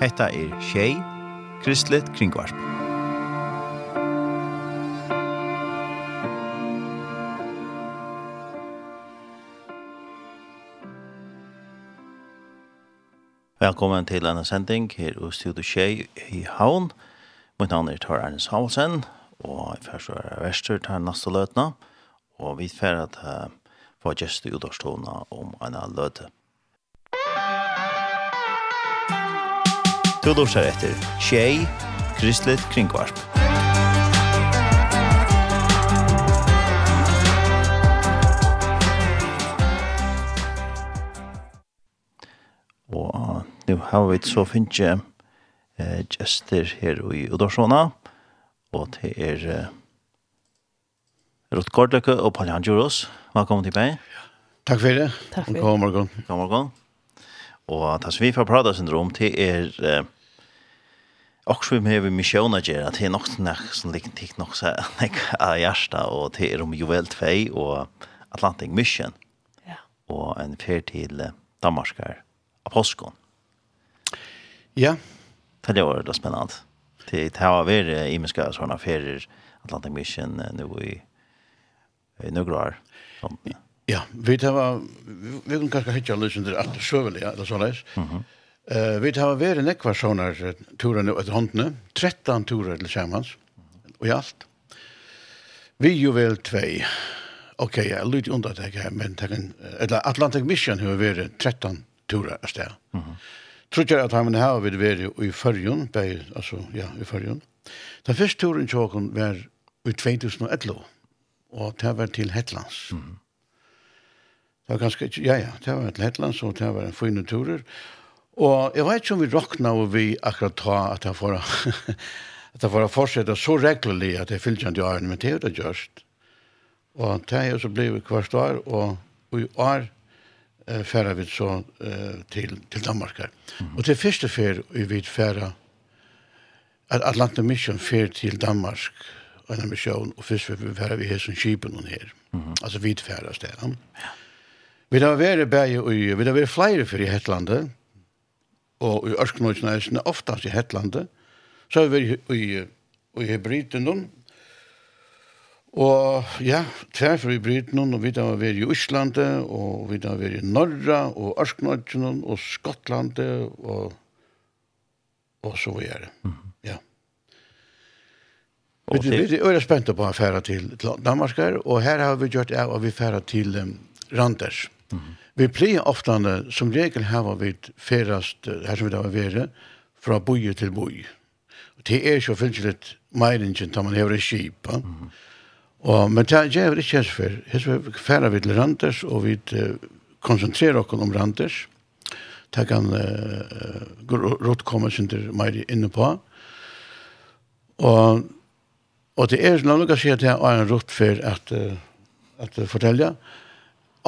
Hetta er Shay Kristlet Kringvarp. Velkommen til denne sending her hos Studio Shay i Havn. Mitt navn er Tor Ernst Havnsen, og jeg først er verster til neste løtene. Og vi får at uh, få gjester i utårstående om en løte. Du lursar etter Tjei, Kristelig Kringvarp. Og nu har vi så finnes eh, gjester her i Udorsona, og det er eh, Rott Gårdløkke og Paljan Juros. Velkommen til meg. Takk for det. Takk for det. God morgen. God morgen. Og det som vi får prata syndrom, det er eh, også vi med misjon å gjøre, det er nok snakk som ligger tikk nok så nek av hjärsta, og det er om Juvel 2 og Atlantic Mission. Ja. Og en fer til Danmark Danmarkar Apostkon. Ja. Det var det spennende. Det det har vært i imenska sånne ferier Atlantic Mission nå i, i noen år. Sånt, ja. Ja, vi tar vi kan kanskje där att til alt søvelig, eller så leis. vi tar vært nekvar sånne turer nå etter håndene, 13 turer til Sjæmans, og i alt. Vi jo vel tvei, ok, jeg lyder under det her, men eller Atlantic Mission har vært 13 turer av sted. Tror jeg at han har vært vært i förjun, bei, altså, ja, i förjun. Den første turen tjåkon var i 2011, og det var til Hetlands. Mhm. Det var ganske, ja, ja, det var et Lettland, så det var en fine turer. Og jeg vet ikke om vi råkna og vi akkurat ta at jeg får, at jeg får fortsette så reglerlig at jeg fyllt kjent i årene, men det er det gjørst. Og det er så ble vi kvart år, og i år eh, færa vi så eh, til, til Danmark her. Mm -hmm. Og til første fer vi vidt færa at Atlanta Mission fer til Danmark og en mission, og først vi færa vi her som kipen her. Mm -hmm. Altså vidt færa stedet. Ja. Vi har vært bæge og vi har vært flere for i Hetlandet, og i Ørsknøysnæsene, oftast i Hetlandet, så har vi vært i, i, i Hebriden, Og ja, tverfer i Brytnen, og vi har vært i Øslandet, og vi har vært i Norra, og Ørsknøtjen, og Skottlandet, og, og så videre. Mm. Ja. Og vi, til... vi er spente på å fære til, til Danmark, og her har vi gjort av at vi fære til um, Randers. -hmm. Vi pleier ofte, som regel har vi ferast, her som vi da var vere, fra boi til boi. Og det er så finnes litt meiringen da man hever i skip. Mm -hmm. og, men det gjør vi ikke hesfer. Hesfer færer vi til Randers, og vi uh, konsentrerer oss om Randers. Det kan uh, rått komme sin til meg inne på. Og, og det er noe å si at jeg har en rått for at, uh, at uh, fortelle. Og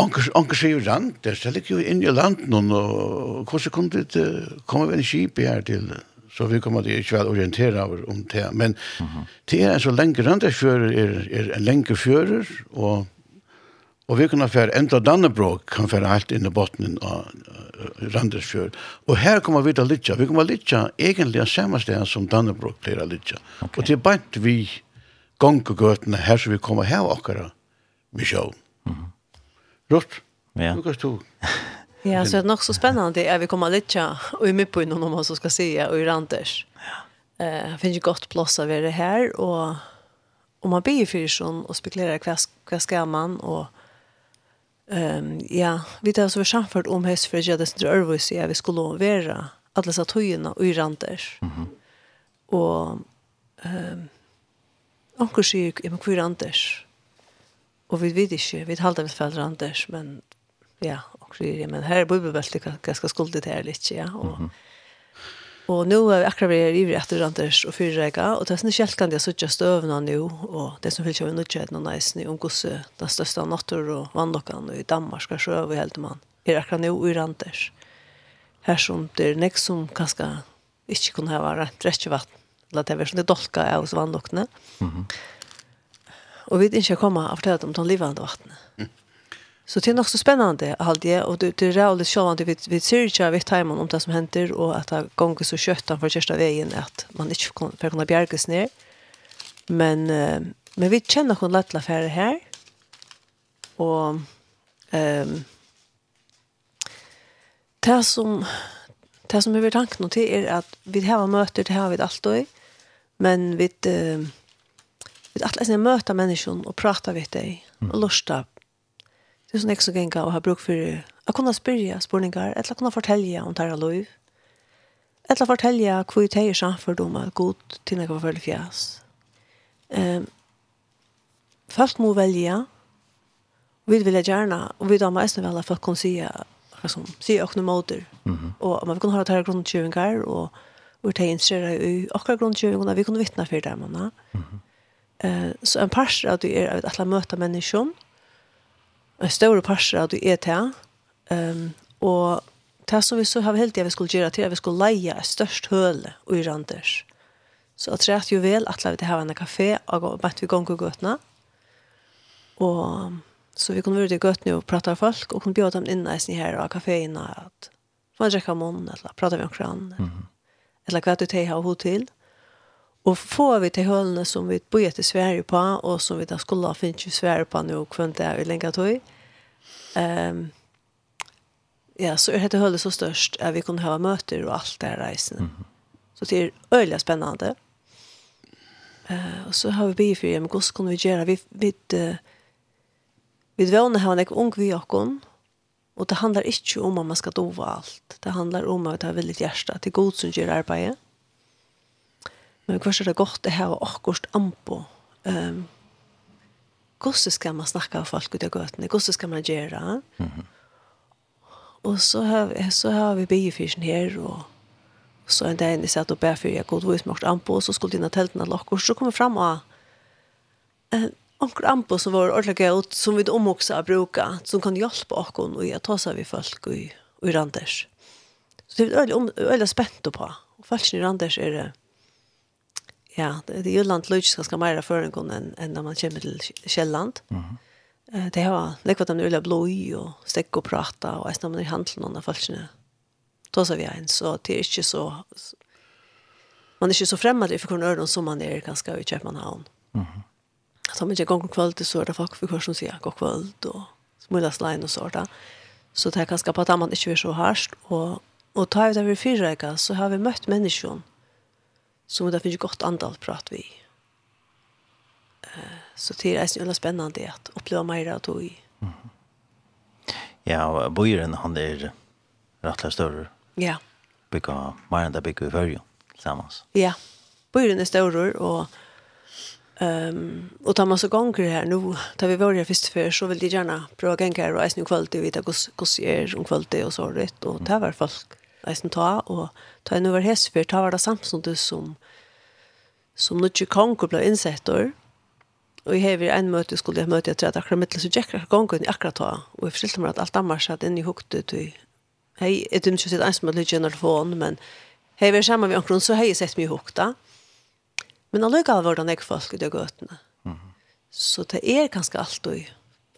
Onkel onkel sier jo land, det er ligger jo inn i landen, og hvordan kom det til, kommer vi en skip her til, så vi kommer til ikke vel orientere over om det, men mm -hmm. det er en så lenge randersfører, er, er en lenge fører, og, og vi kan fære enda Dannebråk, kan fære alt inn i botten av uh, randersfører, og her kommer vi til å lytte. vi kommer til å lytte egentlig av samme sted som Dannebråk pleier å lytte. okay. og det er bare vi gongegøtene her som vi kommer her akkurat, vi sjå. Mm -hmm. Rått. Ja. Lukas stå. Ja, så det er nog så spännande at vi kommer lite och i med på innom om man som skal si, och i Randers. Ja. Eh, finns ju gott plats av det här och om man blir för sån och spekulerer hva, hva skal man och ehm um, ja, vi tar så vi samfört om häst för jag det så Örvus at vi skulle vara alla så tojorna och i Randers. Mhm. Mm och ehm um, Onkel sier, jag men kvar Anders. Och vi vet ikke, vi halda med föräldrar Anders, men ja, och ja, men här borde vi väl ganska skuldigt här lite, ja. Och mm -hmm. Och nu har vi akkurat varit i efter Anders och Fyrrega, och det är sånn kjelkande jeg suttet støvna nu og det som fyllt av nødgjøyden og næsne om gosse den største natter og vannlokkene i Danmark skal sjøve vi helt man er akkurat nu i Anders her som det er nek som kanskje ikke kunne ha vært rett vatten eller det er sånn det dolka av vannlokkene mm -hmm. Og vi ikke komma og fortelle om de livende vattnet. Mm. Så det er nok så spennende, alt det, og det, det er rævlig sjående, vi, vi ser ikke av timen om det som henter, og at det gonger så kjøttan for kjørsta veien, at man ikke kan, for kunne bjerges ned. Men, men vi kjenner noen lettla færre her, og um, det som det som er tanken til er at vi har møter, det har vi alltid, men vi uh, vi att läsa möta människor och prata vid dig och lusta. Det är sån extra gänga och har bruk för att kunna spyrja spurningar, eller kunna fortälja om tæra lov. Eller fortälja hur det är samfördomar god till några för fjärs. Um, Folk må välja. Vi vill gärna, och vi damer är snälla att folk kan se som se och nu motor. Mhm. Och man kan ha det här grundtjuvingar och tar det är intresserade i och grundtjuvingar vi kan vittna för det Mm -hmm. Eh, så en parser av det er at jeg møter mennesker. En større parser av det er til. Um, og det som vi så har helt det vi skulle gjøre til, at vi skulle leie et størst høle i Randers. Så jeg tror jo vel at vi har en kafé, og bare vi gong og gøtene. Og så vi kunne være til gøtene og prate med folk, og kunne bjøre dem inn i her av kaféene, at man drikker munnen, eller prate med omkring. mm -hmm. eller hva du tar og hod til. Mm Och får vi till hølene som vi bor i Sverige på och som vi da skulle ha finnet i Sverige på nu och det er vi länge tog. Ehm um, ja, så er dette hållet så störst at vi kunde ha möter och allt det här reisen. Mm -hmm. Så det är öliga spännande. Eh och så har vi bifyr med hvordan kunne vi göra vi vi, uh, vi våna har en ung vi och och det handlar inte om att man ska dova allt. Det handlar om att ha väldigt hjärta till god som gör arbetet. Men hva er det godt det her og akkurat anpå? Um, hvordan skal man snakke av folk ut av gøtene? Hvordan skal man gjøre? Mm -hmm. Og så har, vi, så har vi biefyrsen her, og så en dag jeg satt og ber for jeg god vismakt anpå, og så skulle dine teltene lukke, og så kom vi frem og en onkel anpå som var ordentlig gøy, som vi omhåksa å bruke, som kan hjelpe oss, og jeg tar seg vi folk i, i Randers. Så det er veldig, veldig spent på. Og folk i Randers er det, ja, det är Jylland lutsch ganska mer en än, än när man kommer till Kjelland. Mm -hmm. Uh, det har lekvat om ulla bloj och stäck och prata och ästna man i handeln och när falskna. Då så vi en så det är inte så man är inte så främmande för kon öron som man är ganska i Köpenhamn. Mhm. Mm att om inte gång kväll till så där det folk för kvar som säger god kväll och smulla slime och sådär. Så det är ganska på att man inte är så harst och och tar ut vi fyra så har vi mött människor som det finns gott antal prat vi. Uh, så det är ju spännande att uppleva mer av det. Mm. Ja, bojen han är rätt större. Ja. Bygga mer än det bygger i förr tillsammans. Ja, bojen är större och Ehm um, och tar man så gånger här nu tar vi våra först för så vill de gärna prova gänga och äta nu kvalitet vita hur hur är om kvalitet och så rätt och ta var folk eisen ta, og ta en over hesfyr, ta var det samtidig som som nødvendig konger ble innsettor, og jeg hever en møte, skulle jeg møte, jeg tror at akkurat mitt, så jeg akkurat i akkurat ta, og jeg forstilte meg at alt Danmark satt inn i hukte, og hei, jeg dømte ikke sitt ensmål i telefon, men hei, vi er sammen med omkron, så hei, jeg sett mye hukta. Men allukkall var det nek folk ut i gøtene. Så det er ganske alt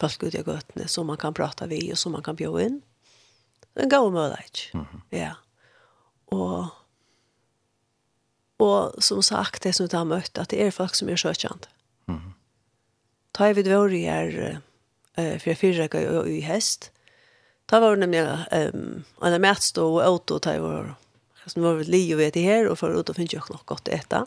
folk ut i gøtene, som man kan prata vi, og som man kan bjøre inn. Det er en god mulighet. Mm -hmm. Ja. Og, og som sagt, det som du har møtt, at det er folk som er søkjent. Mm -hmm. Ta jeg vidt vår her, uh, for jeg fyrer i, i, hest, ta var nemlig um, en mætstå og auto, ta jeg var, som var vel li og vet i her, og for ut og finner jeg nok godt etter.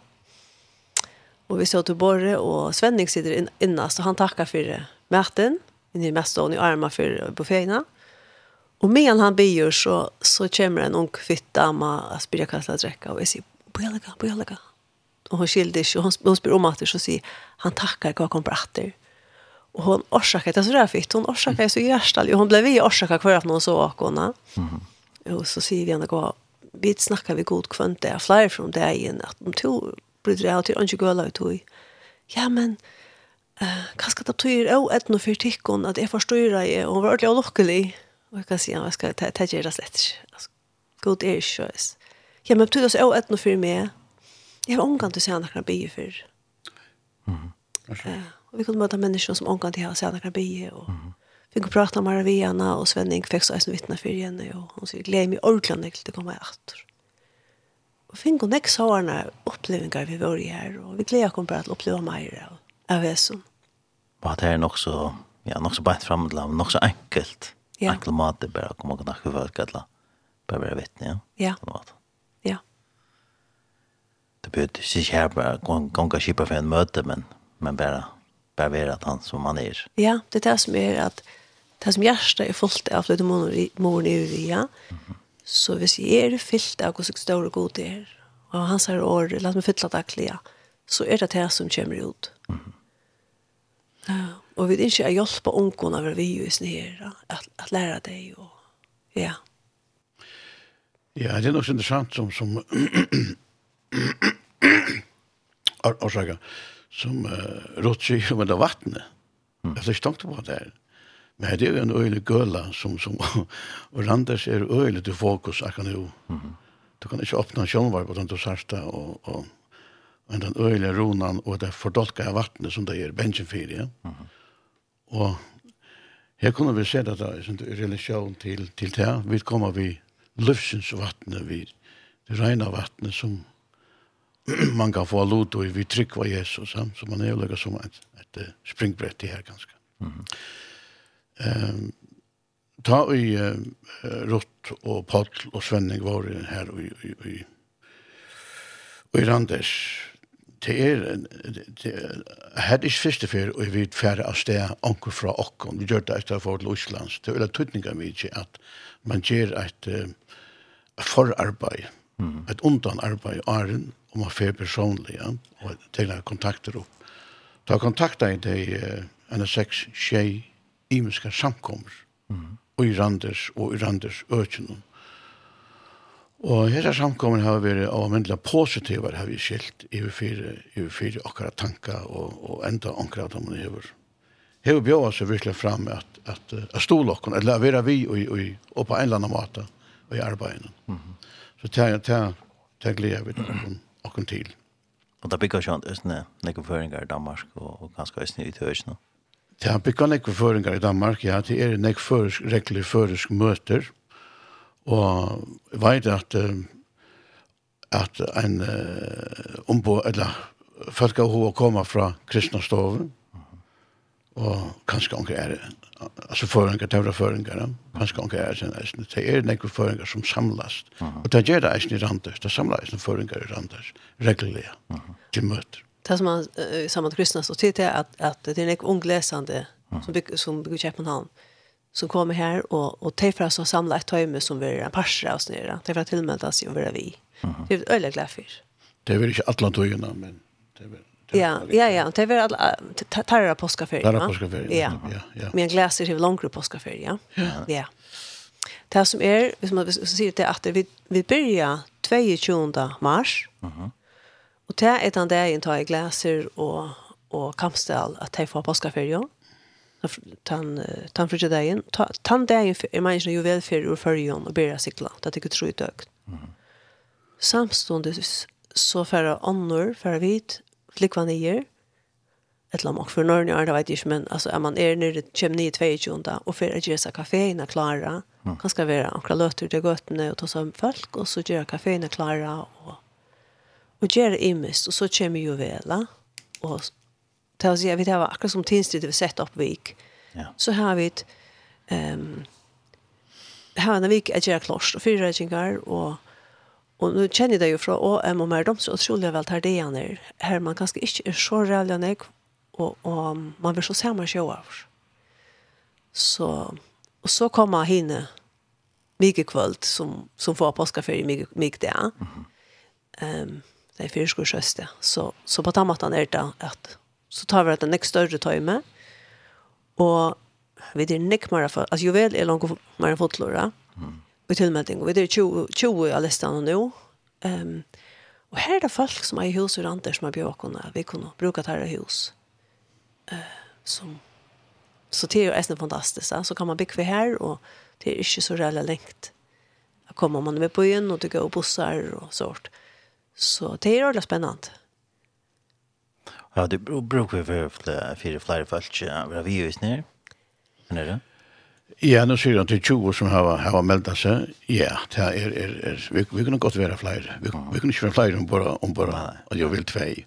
Og vi så til Borre, og Svenning sitter in, innast, og han takker for mæten, i mest og i armen for buffeina. Mm Och medan han byr så, så kommer en ung kvitt dama att spyrja kasta att dräcka. Och jag säger, börja lägga, börja lägga. Och hon skilde sig. Hon, hon spyr om att det så säger, han tackar kvar kom på atter. Och hon orsakar, det är så där fitt. Hon orsakar mm. så hjärstall. Hon blev vi orsakar kvar att någon så åkorna. Mm. Och så säger vi henne, gå, vi snackar vi god kvänt det. Flyer från det igen. Att de tog, blir det här till inte gula ut. Ja, men... Uh, kanskje det betyr også etnå for tikkene at jeg forstår det, og hun var ordentlig og lukkelig. Och jag kan säga jag ska ta ta det där slätt. Alltså god är schysst. Ja, men betyder så att nu för mig. Jag har omgång att säga några bier för. Mm. Ja, och vi kunde möta människor som omgång till att säga några bier och mm. vi kunde prata med Mariana og Svenning fikk så eisen vittne for henne Og hun sier, hon meg ordentlig til å komme kommer att. Och fick hon nästa årna opplevelser vi var i här och vi oss bare til å oppleve mer av hva som. Og det er nok så ja, nok så bare bara framåt, nok så enkelt. Ja. Enkla mat det bara komma kunna skjuta folk alla. Bara vara vittne, ja. Ja. Ja. Det behöver sig här bara gånga skippa för en möte men men bara bara vara att han som han är. Ja, det är det som är att det som hjärsta är fullt av lite morgon i vi, ja. Så hvis jeg er fyllt av hvordan stor og god det er, og hans her år, la meg fylle daglig, ja, så er det det som kommer ut. Mm -hmm. Ja, og vi er ikke hjelpe ungene over vi i snøyre, at, at lære det jo. Ja. Ja, det er nok interessant som, som Årsaka, som uh, rått seg om det vattnet. Mm. Jeg har ikke tenkt på det her. Men det er jo en øyelig gøla som, som og Randers er øyelig til fokus akkurat nå. Mm. Du kan ikke åpne sjønvar på den du sørste og, og og den øyelige ronan og det fordolka vattnet som det er bensinfyr, ja. Mm -hmm. Og her kunne vi se det da, i relasjon til, til det, vi kommer vi løfsens vattnet, vi det regna vattnet som man kan få lot og vi trykker Jesus, ja? så man er jo som et, et springbrett i her ganske. Mm -hmm. um, ta i uh, Rott og Paul og Svenning var her i, i, i, i Randers, det er, det er ikke første fyr, og vi færre av sted anker fra okken. Vi gjør det etter for til Østlands. Det er veldig tydninger vi ikke at man gjør et uh, forarbeid, mm. et undan arbeid i åren, og man fyr personlig, ja, og tegner kontakter opp. Da kontakter jeg det uh, en av seks tjej, imenska samkommer, mm. og i Randers og i Randers økjennom. Og hese samkommer har vært avmyndelig positiver, har vi skilt i vi fire akkurat tanker og, og enda akkurat om det hever. Hever bjør oss virkelig fram at, at, at stolokken, eller være vi og, og, og på en eller annen måte og i arbeidet. Mm -hmm. Så det er det gleder vi noen til. Og det bygger sånn østene nekkeføringer i Danmark og, og ganske østene i Tøysene? Det har bygger nekkeføringer i Danmark, ja. Det er nekkeførisk regler førisk møter Og jeg vet at, uh, at en uh, ombo, eller folk av henne kommer fra kristna stoven, og kanskje ikke er det, altså føringer, tævra føringer, kanskje ikke er det eisne. Det er nekker føringer som samlas, Og det gjør det eisen i randers, det samlas eisen føringer i randers, regulere, til møter. Det som man, sammen med kristna, så tid til at, at det er nekker unglesende som bygger, som bygger Kjeppenhavn, som kommer här och och tar för oss att samla ett hem som vi en passar oss ner. Det var till med att se över vi. Det är öle glaffir. Det är väl inte alla tojorna men det är Ja, ja, ja, det är väl tarra påskaferie. Tarra påskaferie. Ja, ja, ja. Men gläser till långt påskaferie, ja. Ja. Det som är, hvis man säger det att vi, vi börjar 22. mars, uh -huh. og det er den dagen tar jeg gläser og, og kampstel at jeg får påskaferie, tan tan för dagen tan dagen är man ju vel för ur förjon och börja cykla det tycker tror jag mm. samstundes så för annor för vit flickvan är ett lam och för norr det vet inte men alltså är man er nere chimney 22 och för att göra kaféerna klara mm. kan ska vara ankra lötter till götterna och ta som folk och så göra kaféerna klara och och göra imist och så kommer ju väl och til å si at vi har akkurat som tidsstid vi sett opp vik, ja. så har vi et um, har en vik at gjøre klosj og fyrreikinger og Og nu kjenner jeg det jo fra OM og mer de så utrolig vel tar det igjen her. Her man kanskje ikke er så rævlig enn jeg, og, og man vil så se meg sjå av. Så, og så kommer henne mye kvöld som, som får påskaferie mye, mye det. Mm -hmm. um, det er fyrskursøste. Så, så på den är det at så tar vi det en större tajme. Och vi det nick mer för alltså ju väl är långt mer enn fotlåra, mm. og tilmelding, og vi det 20, 20 av nu. Ehm um, och här är det folk som har hus og ranter som er bjørkene, vi kunne bruke det her i hus, uh, som, så det är ju fantastiskt fantastisk, så kan man bygga här och det är inte så reelle längt. kommer man med på igen och det och bussar och sånt, så det er ordentlig spennende, Ja, det brukar vi för för flera folk av vi just nu. Men det? Ja, nu ser jag till 20 som har har meldt seg. Ja, det er, er, er, vi vi kunne godt være flere. Vi vi kunne ikke være flere om bare, om bare at jeg vil tvei.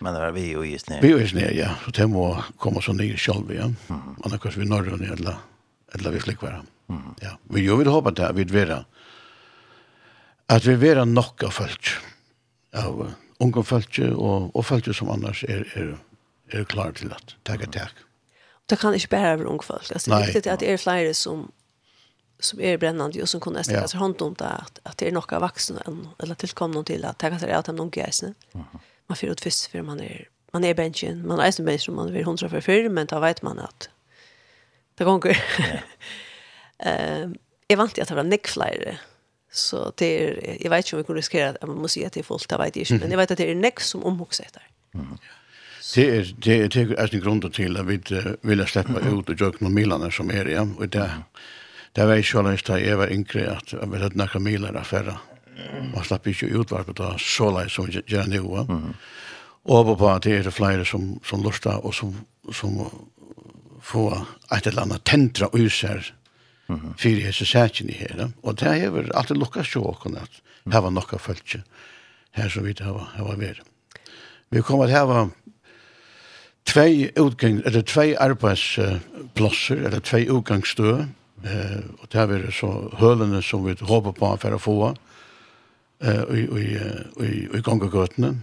Men det är vi jo i nu. Vi jo i nu, ja. Så det må komme så nye selv, ja. Mm. Annars kanske vi når det nedla eller vi flick vara. Ja, vi jo vil håpe at vi vil være at vi vil være nok av folk av uh, unge følge og, og følge som annars er, er, er klar til at takk og takk. Det kan ikke bare være unge folk. Altså, det er viktig at det er flere som, som er brennende og som kunne nesten ja. hånd om det, at, at det er noe vaksne eller tilkommende til at takk at det er at de unge eisene. Man får ut først før man er man er benchen, man er eisen benchen, man er hundra for før, men da vet man at det går Ja. uh, jeg vant til at det var nekk flere Så det är, jag vet inte om vi kan riskera att man måste säga att det är folk, det vet jag inte. Men jag vet att det är näck som omhuxar där. Mm. Det är det är det är en grund till att vi vill släppa ut och jöka med milarna som är ja och det det var ju så lätt att jag var yngre att jag vill ha några Milaner affärer man slapp inte ut vart så lätt som jag nu. Och på det är det flera som som lustar och som som får ett eller annat tentra och user Mm -hmm. Fyrir hese sætjen i her. Og det er alltid lukka sjåkon at her var nokka føltje her som vi det har vært. Vi kommer til her tvei utgang, eller tvei arbeidsplasser, eller tvei utgangsstø, eh, og det er så hølene som vi håper på for å få eh, i, i, i, i gangegøtene.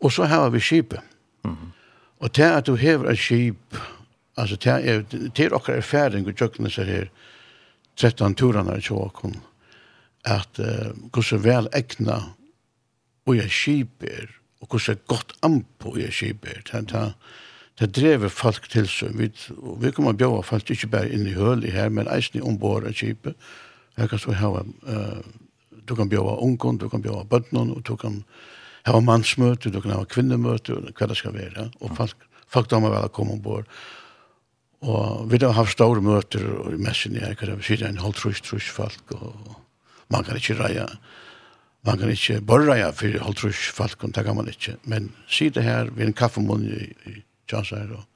Og så har vi skipet. Mm -hmm. Og det at du hever et skip, altså det er, det er okker erfaring og tjøkkenes her, 13 turene i Tjåkon, at uh, hvordan vel egna og jeg kjiper, og hvordan godt anpå jeg kjiper, det, det, det drever folk til seg. Vi, vi kommer bjøve folk ikke bare inn i høl i her, men eisen i ombord av kjipet. Her kan så ha, uh, du kan bjøve ungen, du kan bjøve bøtten, og du kan ha mannsmøte, du kan ha kvinnemøte, hva det skal være. Og folk, folk da må vel komme ombord. Og vi har haft store møter i messen i hva vi sier, en halv trus, trus folk, og man kan ikke reie, man kan ikke bare reie for halv trus folk, og det kan man ikke. Men sier det her, vi er en kaffemunn i, i Tjansar, og,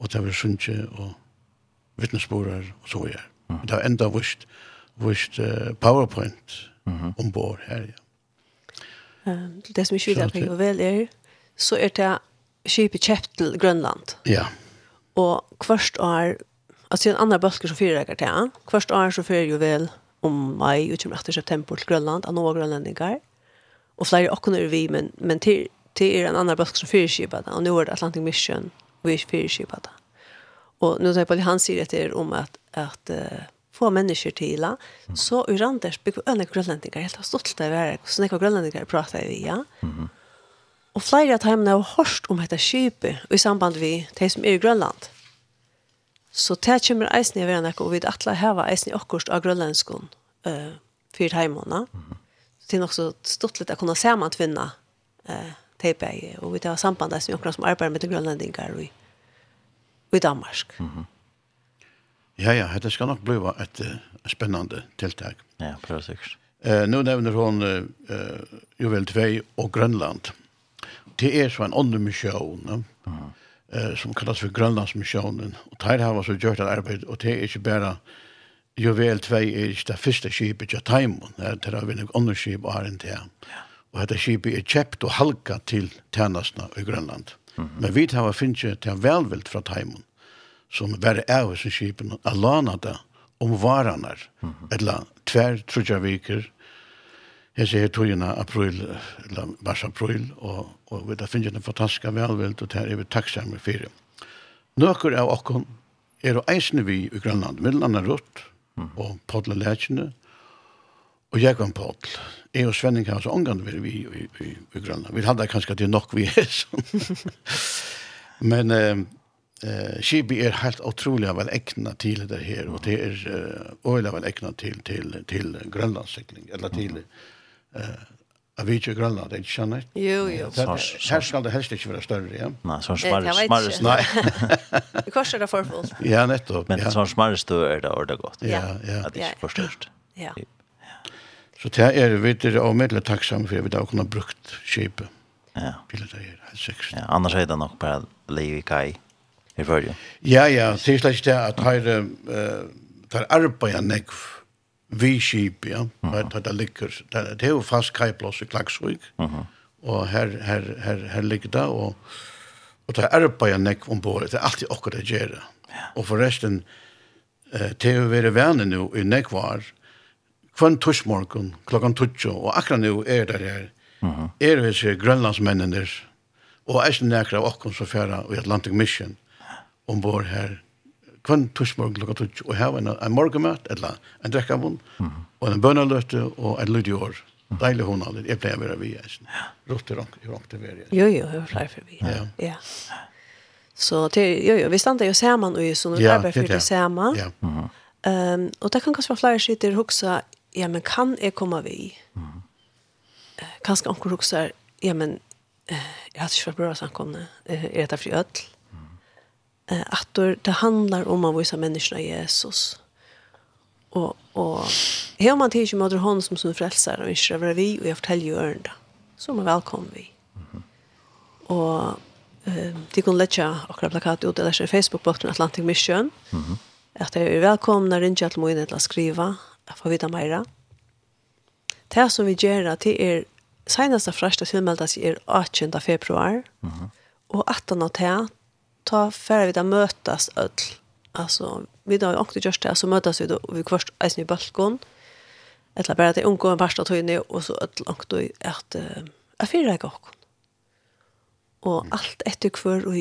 og det er sunnje, og vittnesborer, og så gjør. Mm. Det er enda vist, vist uh, powerpoint mm -hmm. ombord her, ja. Um, det som er skyldig på vel er, så er det skipet kjøpt til Grønland. Ja. Yeah. Og kvørst er, altså en annan bøsker som fyrer jeg til, kvørst er så fyrer jo vel om mai, utom etter september til Grønland, av noen grønlendinger. Og flere åkken er vi, men, men til, til er en annan bøsker som fyrer skipet, og nå er det Atlantic Mission, vi er fyrer skipet. Og nå tar jeg på det han sier etter om at, at uh, få mennesker til, så urandes bygger øyne grønlendinger, helt stolt av å være, så nekker grønlendinger prater vi, ja. Mm -hmm Og flere av heimene har hørt om dette skipet i samband med de som er i Grønland. Så det kommer eisen i verden, og vi atler heva eisen i akkurat av grønlandskolen uh, fyrt Mm Så det er nok så stort litt å kunne se man tvinne uh, teipegi, og vi tar samband med de som arbeider med de grønlandingar i, i Danmark. Mm -hmm. Ja, ja, det skal nok bli et uh, spennende tiltak. Ja, prøv sikkert. Uh, nu nevner hon uh, Juvel 2 og Grønland. Mm det er så en åndelig misjon. Uh -huh. eh, som kallas for Grønlandsmissionen. Og der har så gjort et arbeid, og det er ikke bare jo vel 2 er ikke det første skipet til Taimon, det er en andre skip og RNT. til. Og dette skipet er kjept og halka til tjenestene i Grønland. Mm -hmm. Men vi har finnet til velvilt fra Taimon, som bare er hos skipene, lana det, om varene, mm -hmm. eller tver, tror jeg viker, jeg sier togene april, eller mars april, og og vi har finnet en fantastisk velvild, og det er vi takksamme for. Nøkker av okken er å eisne vi i Grønland, mellom andre rutt, mm. og podle lærkene, og jeg var podl. Jeg og Svenning har så omgang vi i, i, i, i Grønland. Vi hadde kanskje det nok vi er sånn. Men eh, eh, Kibi er helt utrolig vel egnet til det her, og det er uh, øyelig vel egnet til, til, til Grønlandssikling, eller til eh, av vidje Grønland, ikke skjønner? Jo, jo. Det, her skal det helst ikke være større, ja? Nei, sånn smarre, smarre stø. Nei. Kors er det forfullt. Ja, nettopp. Men sånn smarre stø er det ordet godt. Ja, ja. At det ikke for. Ja. Så det er vi til å medle takksamme for vi da kunne brukt kjøpet. Ja. Bilet er helt sikkert. Ja, annars er det nok bare liv i kai i førje. Ja, ja, det er slett det at her, uh, der arbeider nekv, vi skip, ja. Vet det ligger där det är fast kajplats i Klaksvik. Mhm. Och här här här här ligger det och och det er på jag neck om bord. Det er alltid akkurat det gör. Och förresten eh TV är vänner nå i nekk var kvann tuschmorgon klockan 12 och akra nu är det här. Mhm. Är det grønlandsmennene grönlandsmännen där. Och är det nära och kom så i Atlantic Mission ombord här kvann torsmorgen klokka tutsk, og hava en, en morgenmøt, eller en drekkavun, og en bønnerløte, og en lyd i år. Deilig hun aldri, jeg pleier å være vi, jeg. Rått i rank, til vi. Jo, jo, jeg pleier for vi. Ja. ja. Så det, jo, jo, vi standa jo saman, og så når vi arbeider for det saman. Ja. Mm. Um, og det kan kanskje være flere sitter hoksa, ja, men kan jeg komme vi? Mm. Uh, kanskje anker hoksa, ja, men uh, jeg har ikke vært bra samkomne, er det for ødel? att det handlar om att visa människorna Jesus. Och och hur man tänker mot hon som som frälsare och inte över vi och jag fortäljer ju ärnda. Så man välkommen vi. Mm -hmm. Och eh det kan lägga och plakat ut eller på Facebook-bokten Atlantic Mission. Mhm. Mm att jag är välkomna ringa till mig eller skriva att får vita mera. Det som vi gör det är senaste första tillmälda sig er 18 februari. Mhm. -hmm. och 18 av det ta färre vi där mötas öll. Alltså vi då också just det så mötas vi då vi kvart i balkon. Eller bara att det ungdomar första tog och så öll och då att är fyra jag och. Och allt och kvar och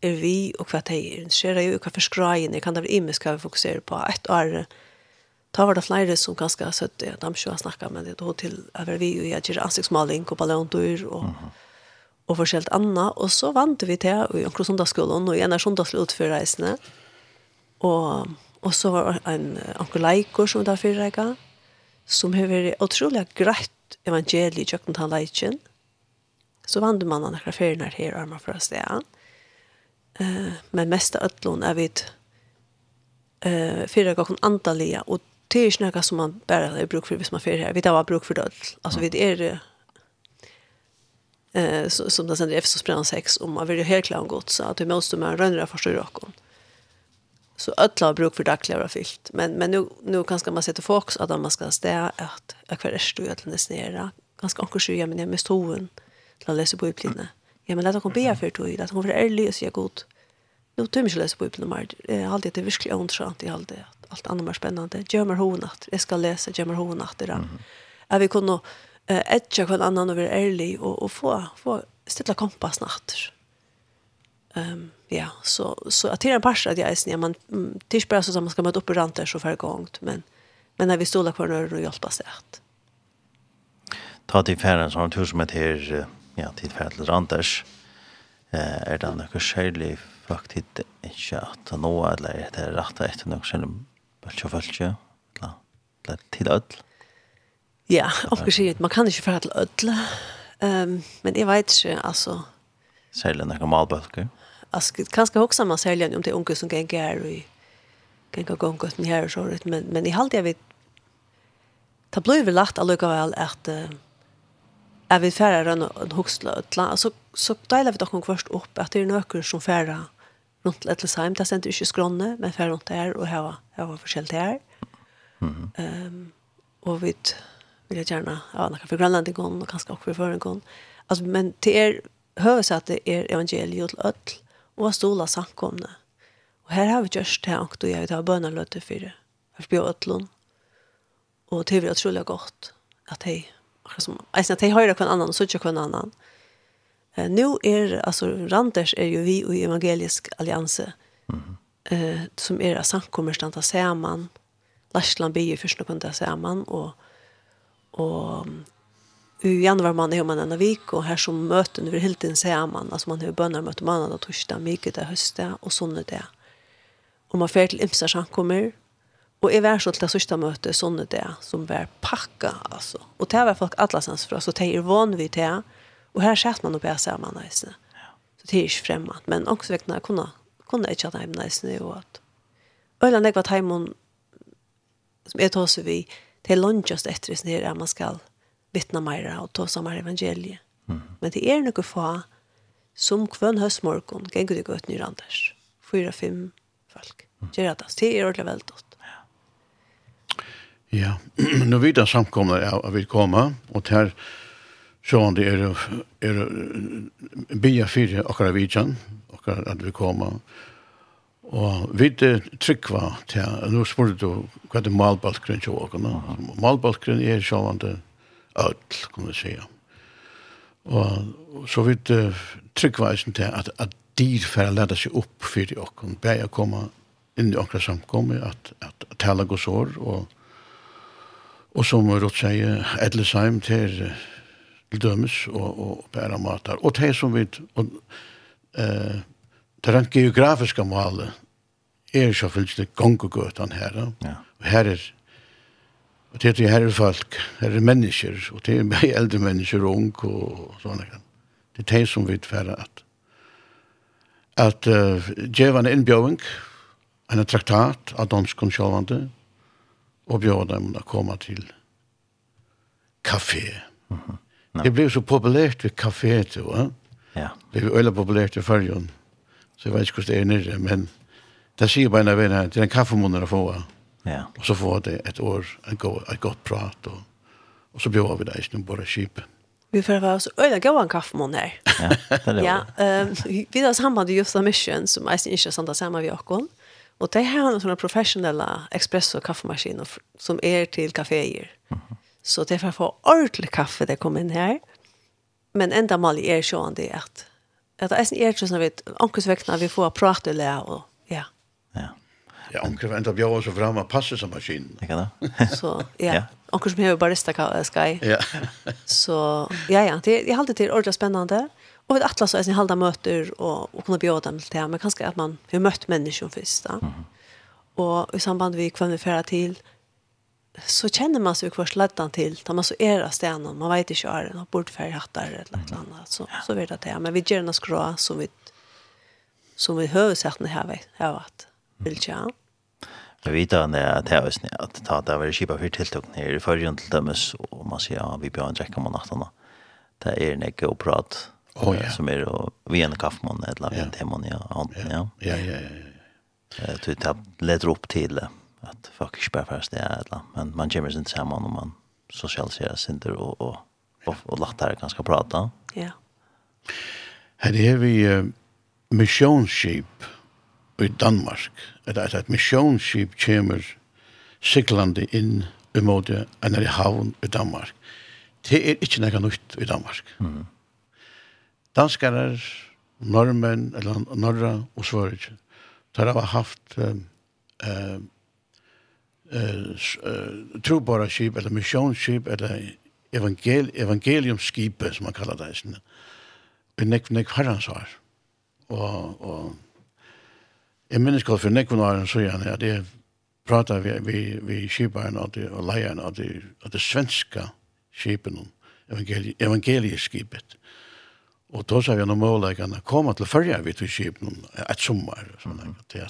är vi och vad det är intresserar ju och vad för skrajen kan det vara imme ska vi fokusera på ett år ta var det flera som ganska har det, de ska snacka med det, då till över vi och jag gör ansiktsmaling och ballontur och... mm -hmm og forskjellt anna, og så vant vi til i omkring sundagsskolen, og i en sundagslut for reisene. Og, og så var en omkring Leikor som var for reisene, som har vært utrolig greit evangeliet i kjøkken til leiken. Så vant man han akkurat ferien her arma for å se Uh, men mest av ødlån er vi uh, fyrir gokon andalia, og det er ikke noe som man bare har bruk for hvis man fyrir her. Vi tar bruk for det. Altså, vi er eh, som det sänder i Efesos brann 6 om man vill helt klart gott så att det måste man rönnra första raken. Så alla har bruk för dagliga vara fyllt. Men, men nu, nu kanske man sätter fokus att man ska stäga att jag kvar är stå att nästan nära. Ganska ankor sjuja men jag mest hoven till att läsa på upplinne. Ja men lät hon be för tog att hon var ärlig och säga god. Nu tar jag läsa på upplinne mer. Jag har alltid det verkligen ontrant i allt det. Allt annat mer spännande. Gör mig att jag ska läsa Gör mig att Är vi Mm -hmm. Kunna eh etcha kvar annan och vara ärlig och och få få ställa kompass natt. Ehm ja, så så att det är en passa att jag är snä man tills bara så man ska möta upp i ranter så för gångt men men när vi står kvar när och hjälpa sig att ta till färden som tur som ett här ja till färden ranters eh är det något skälig faktiskt inte att nå eller det är rätt att något skäligt bara så fast ja till öll Ja, omkring sier man kan ikke fære til ødle. Um, men jeg vet ju alltså Særlig några malbølger? Alltså kanske också man særlig om det onkel som kan her i gå gång her og så rett, men, men i halt jag vet ta blir vel lagt allikevel väl att är vi fære rønne en huxla ødle, og så, så deiler vi dere først upp att det är noen som färra fære rundt Lettlesheim, där sent inte skronne men fære rundt der og her var förskällt här. Mhm. Ehm och vi vill jag gärna ja några för Grönland igång och kanske också för en gång alltså men det är hörs att det är evangeliet till öll och stola sankomna och här har vi just det och då jag tar bönalöte för det för på öllon och det är otroligt gott att hej som alltså att hej det kan annan så tjock kan annan eh nu är alltså Randers är ju vi och evangelisk allianse eh som är sankommer stanta samman Lashland blir först någon där samman och Og i januar man har man en vik och här som möten över helt in ser man alltså man har bönder möten måndag och torsdag mycket det hösta och sånt det. Och man får till imsa samkommer och är vär så till sista möte sånt det som var packa alltså. Och det var folk alla sens för så det är van vid det. Och här sätter man och bär sig man. Så det är ju främmat men också väckna kunna kunna inte att hem nästan och att Öland jag var hemma som är tar sig vid det är just efter det här man ska vittna mer och ta samma evangeliet. Mm. Men det är nog få som kvön höstmorgon kan gå ut ny Anders. Fyra, fem folk. Mm. Det är det. Det är ordentligt då. Ja, nu vet jag samkomna jag vill komma och här så det är är bia fyra och vidjan och att vi kommer Og vi trykva til, nå spurte du hva er malbalkren til åkene. Malbalkren er sjålande ødel, kan vi si. Og så vi trykva eisen til at, at dyr for å lade seg opp for åkene. Beg å komme inn i åkne samkommet, at, at, at tala gos år, og, og som Rott sier, Edlesheim til, til dømes og, og bæra matar. Og det som vi, og, eh, Det rent geografiske målet er ikke fyllt gongegøtan her. Ja. Og her er Og det er her folk, her er mennesker, og det er meg eldre mennesker, ung og sånne. Det er det som vi tverre at at uh, djevane innbjøving, en traktat av danskon sjåvande, og bjøvde dem å komme til kafé. Mm -hmm. no. Det ble så populært ved kafé, tror jeg. Ja. Det blev veldig populært i følgen. Så jeg vet ikke hvordan det er nere, men det sier bare en av en det er en kaffemunner å få. Ja. Og så får det et år, en god, et godt prat, og, og så bjør vi det i snu bare skip. Vi får være så øyne gav en kaffemunner. Ja, det er det. ja, um, vi har sammen med Justa Mission, som er ikke sånn det samme vi har Og det her er noen professionelle espresso-kaffemaskiner som er til kaféer. Mm -hmm. Så det er for å få ordentlig kaffe det kommer inn her. Men enda mal er sånn det at att eisen det ikke sånn at onkels vekna vi får prata lä och ja. Ja. Ja, omkring vänta vi så fram og passa som maskinen. kan da? Så, ja. Onkels som hever barista sky. Ja. Så, ja, ja. Det, jag håller till ordentligt spännande. Och vet atlas är eisen halda möter och och kunna bjuda dem till. Men kanske att man har mött människor först då. Mm Och i samband vi kvann vi færa till så känner man sig kvar slättan till. Tar man så era stenen man vet inte är det bort för hattar eller något annat. Så så vet det men vi gör några skrå som vi som vi hör sagt när här vet jag vart vill jag Jag vet att det är att det att ta det över skipa för tilltog ner i förgrund till dömes. Och man säger ja vi bör en dräcka om natten Det är en eko och prat oh, ja. som är och vi en kaffemån eller vi en temon ja ja. Ja ja ja. Eh det tar leder upp till att folk inte bara först det eller men man kommer inte samman om man socialiserar sig inte och och och, och lättare ganska prata. Ja. Här er vi uh, missionship i Danmark. Det är et missionship kommer siklande in emot en i havn i Danmark. Det är inte något nytt i Danmark. Mm. Danskare, norrmän, eller norra och svörige, där har haft um, um, uh, trobara skip eller missionsskip eller evangel evangeliumskip som man kallar det sen. En nek nek herrans var. Og og en menneske for nek var så ja det pratar vi vi vi skiparen og det och lejan och det og det svenska skipen evangeli evangelieskipet. Og då sa vi noen måleggene, kom til fyrja vi til skipen et sommer, sånn, mm -hmm.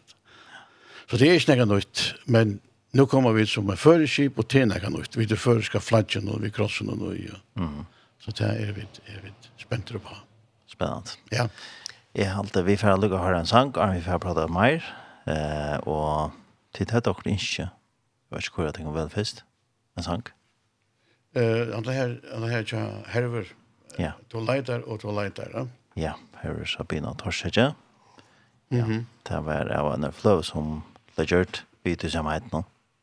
Så det er ikke noe nytt, men Nu kommer vi som en föreskip och tena kan ut. Vi det förska flaggen och vi krossen och nu. Ja. Mm. Så det är vi är vi spänter på. Spännande. Ja. Jag håller vi för att lugga höra en sång och vi får prata mer. Eh och titta det också inte. Jag vet inte hur jag tänker väl först. En sång. Eh andra här andra här jag Herver. Ja. to leitar och to leitar, ja. Ja, her er Sabina Torsetja. Ja. Det var av en flow som det gjort vi till samheten.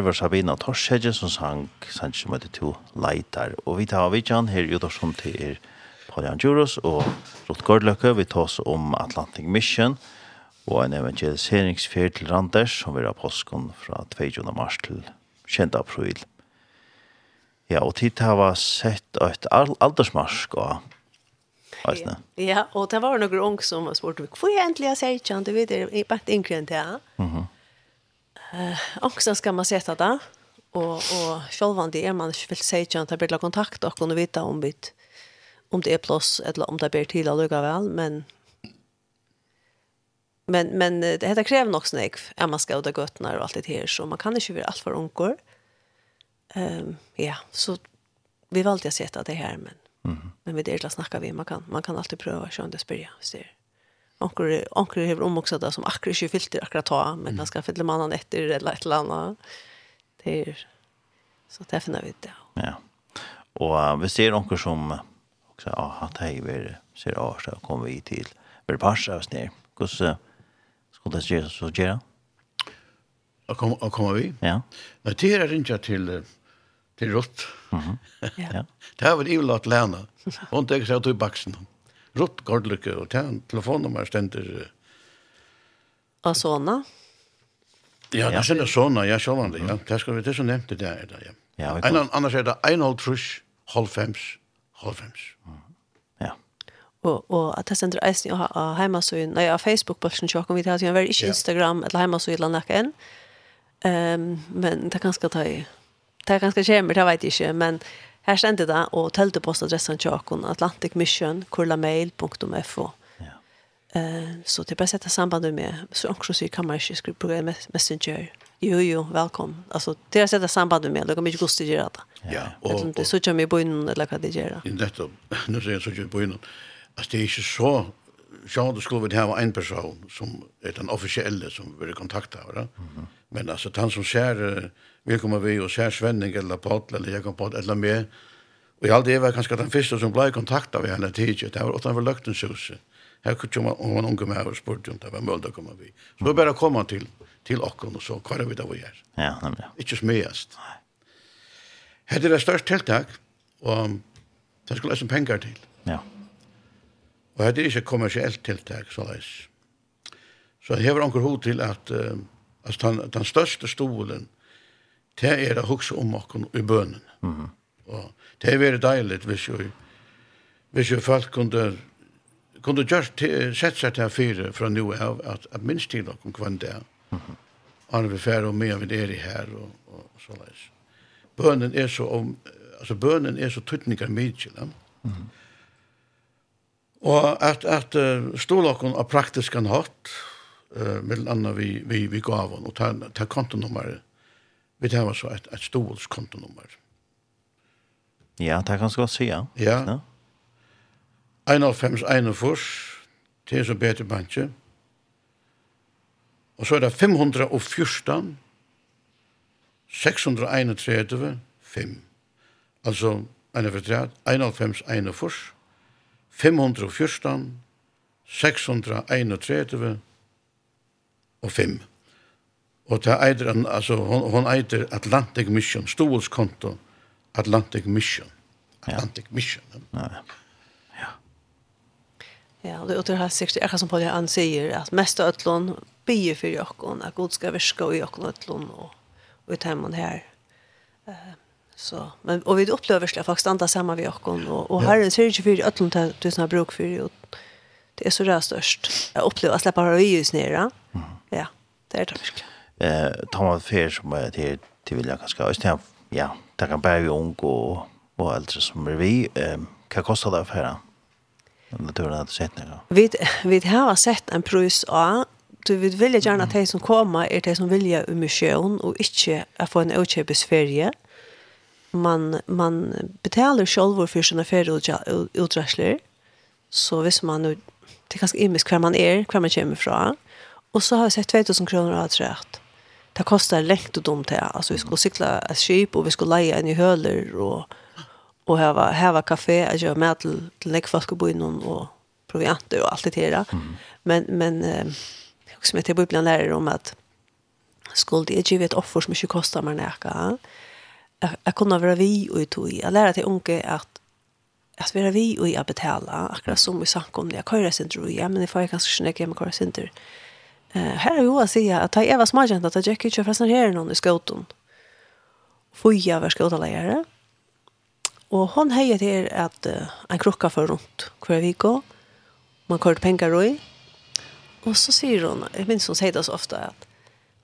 her var Sabina Torshedje som sang sang som heter to leitar. Og vi tar av vidjan her i Udorsson til er Paulian Juros og Rott Gårdløkke. Vi tar oss om Atlantic Mission og en evangeliseringsfjerd til Randers som vil ha påsken fra 22. mars til 20. april. Ja, og tid har vi sett et aldersmarsk og Eisne. Ja, og det var noen ung som spurte, hvor er egentlig jeg sier ikke, du vet, jeg er bare ikke enn det, ja. Mhm eh, också ska man sätta där. Och, och självan det är man vill säga att bli vill kontakt och kunna veta om bit om det är plus eller om det blir till att väl. Men, men, men det heter kräver nog snäck är man ska ut gott när allt det här. Så man kan inte vara allt för onkor ehm ja, så vi valde att sätta det här. Men, mm. men vi det är att snacka vi. Man kan, man kan alltid pröva att köra det spyrja. Så det onkel onkur om också det som akkurat ju filter akkurat ta, men ganska skal fylla mannen efter eller ett eller anna. Det är så det finner vi det. Ja. Och uh, vi ser onkel som också ja, att hej vi ser av så kommer vi till vi passar oss ner. Hur så ska det ske så göra? Och kom och kommer vi? Ja. Det är inte till till rott. Mhm. Ja. Det har vi ju låt lära. Hon tänker sig att du baxen. Rutt Gordlykke, og det telefonnummer stender. Og sånne? Ja, det er sånne sånne, ja, sånne, ja. Det skal vi, det er så nevnt det der, ja. ja en, annars er det en halv trus, halv fems, halv fems. Ja. Og, og at jeg sender eisen av heimasøyen, nei, av Facebook-bølsen, vi tar til en veldig ikke Instagram, eller heimasøyen, eller noe. Um, men det er ganske ta i. Det er ganske skjermer, det vet jeg ikke, men Her ständer det och tälte postadressen Chakon Atlantic Mission kurlamail.fo. Ja. Eh så det bara sätta samband med så också så kan man ikke skriva på Messenger. Jo jo, välkommen. Alltså det sette samband med, det kommer ju gå gjøre det. Ja. Och det så jag mig på innan eller hva det gör. Det detta nu säger så jag på innan. Alltså det är ju så så det skulle vi ha en person som är den officiella som vi kontaktar. Mm -hmm. Men alltså han som ser vi kommer vi og ser Svenning eller Paul eller jeg kom på eller med. Og jeg aldri var kanskje den første som ble kontakta ved henne tidlig, det var utenfor Løgtenshuset. Her kom hun unge med og spurte om det var mulig å komme vi. Så det var bare å komme til, til okken og så hva er vi da vi gjør. Ja, nemlig. Ikke smest. Hette er det største tiltak, og det skulle løse penger til. Ja. Og hette er ikke kommersielt tiltak, så leis. Så jeg har anker hod til at, uh, at den, den største stolen, det er å huske om okken i bønnen. Mm -hmm. Og det er veldig deilig hvis jo, hvis jo folk kunne kunde just sett seg til fire fra nå av at, at minst til okken kvann det. Mm -hmm. Arne vi færre og mer vid er i her og, og så leis. Bønnen er så om, altså bønnen er så tuttningar mykje. Mm -hmm. Og at, at uh, stålokken av praktisk en hatt, uh, mellom annet vi, vi, vi gav han, og ta, ta kontonummeret vi tar var så et, et stort kontonummer. Ja, det kan jeg godt si, Ja. Ja. 151 til så bedre bansje. Og så er det 514, 631, 5. Altså, en er fortræt, 91, 91, 514, 631 og 5. Og det eider eitir, altså, hon, hon eider Atlantic Mission, Stolskonto, Atlantic Mission. Atlantic ja. Mission. Ja. Ja. Og det er har sikkert, jeg som Paul Ann sier, at mest av Øtlån bier for jokken, at god skal virke i jokken ötlån, og, og i temmen her. Uh, så, men, og vi opplever slik at folk andre sammen vi jokken, og, og her er det sikkert for ötlån til som har bruk for, og det er så det størst. Jeg opplever at slipper å og i nere. Ja, det er det virkelig eh tar man som som till till vill jag kanske just här ja där kan bara vi ung och och äldre som är vi eh kan kosta det för här det tror att sett några. Vi vi har sett en pris av du vill vilja gärna att de som kommer är de som vilja i mission och inte att få en ökepis ferie. Man man betalar själv för sina ferieutdragsler. Så hvis man nu det är ganska immens kvar man är, kvar man kommer ifrån. Och så har jag sett 2000 kronor av rätt det kostar läkt och dumt här. Alltså vi skulle cykla ett skip och vi skulle leja en i höler och och häva häva kafé att göra med till till nästa bo in och proviant och allt det där. Mm. Men men eh, också med till bubblan där om att skulle det ju vet offer som inte kostar mer näka. Jag kunde vara vi och tog. Jag lärde till unge att att vara vi och jag betala akkurat som vi sank om det. Jag kör sin tror jag men det får jag kanske snäcka med kör sin. Eh, här är ju att säga att jag Eva smagen att jag gick inte förresten här någon i skåten. Fuja var skotalärare. Och hon hejer till att uh, en krocka för runt kvar går. Man kör pengar då i. Och så säger hon, jag minns hon säger det så ofta att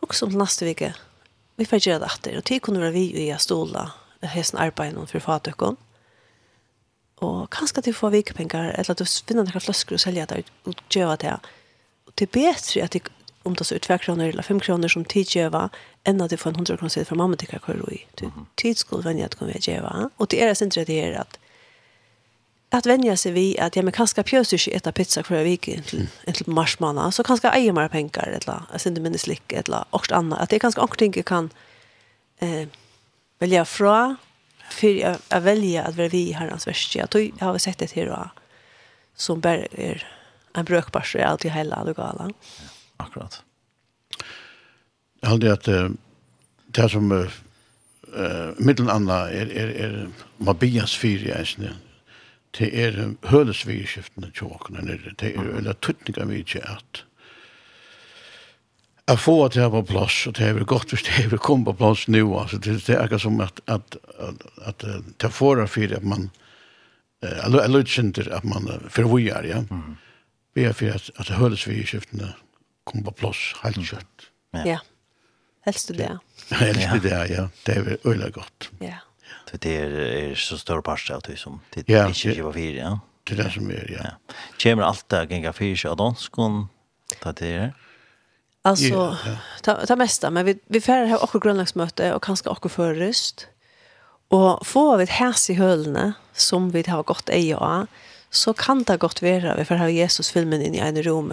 också om nästa vecka vi får göra det åter och till kunde vara vi i stola hästen arbeten för fatökon. Och kanske till få veckpengar eller att du finner några flaskor och sälja det och göra det. Här det är bättre att det om det så är 2 kronor eller 5 kronor som tid geva än att det får en 100 kronor från mamma till kakor i. Tid skulle vänja att kunna geva. Och det är det inte det är att att vänja sig vid att jag men kanske pjöser sig äta pizza för vecka till till marsmanna så kanske äger mer pengar eller alltså inte minns slick eller också annat att det kanske också tänker kan eh välja fra för att välja att vara vi herrans värsta jag har sett det här som bara är en så är alltid hela och gala. Ja, akkurat. Jag hade att uh, det som uh, mittlen anna är är är Mabias fyra är det är hölesvirskiftene tjokkene nere, det er eller tuttninga mykje at jeg får at jeg var plass, og det er godt hvis det er kom på plass nu, altså det, det er ikke som at, at, at, at det får av fyra at man, eller lutsinter at man forvujar, ja. Mm er for at, at høresvigeskiftene kommer på plass helt kjøtt. Ja. ja. Helst det, ja. Helst det, ja. Det er veldig godt. Ja. Så det er, er så stor parst av det som det ja, ikke ikke var fire, ja. Det er det som er, ja. ja. Kjemmer alt det genga fire av danskon, det er det? Alltså ja, ja. ta ta mesta men vi vi färrar här också grundlagsmöte och kanske också förröst. Och få vi ett häs i hölne som vi har gått i ja så kan det godt være vi får ha Jesus-filmen inn i en rom.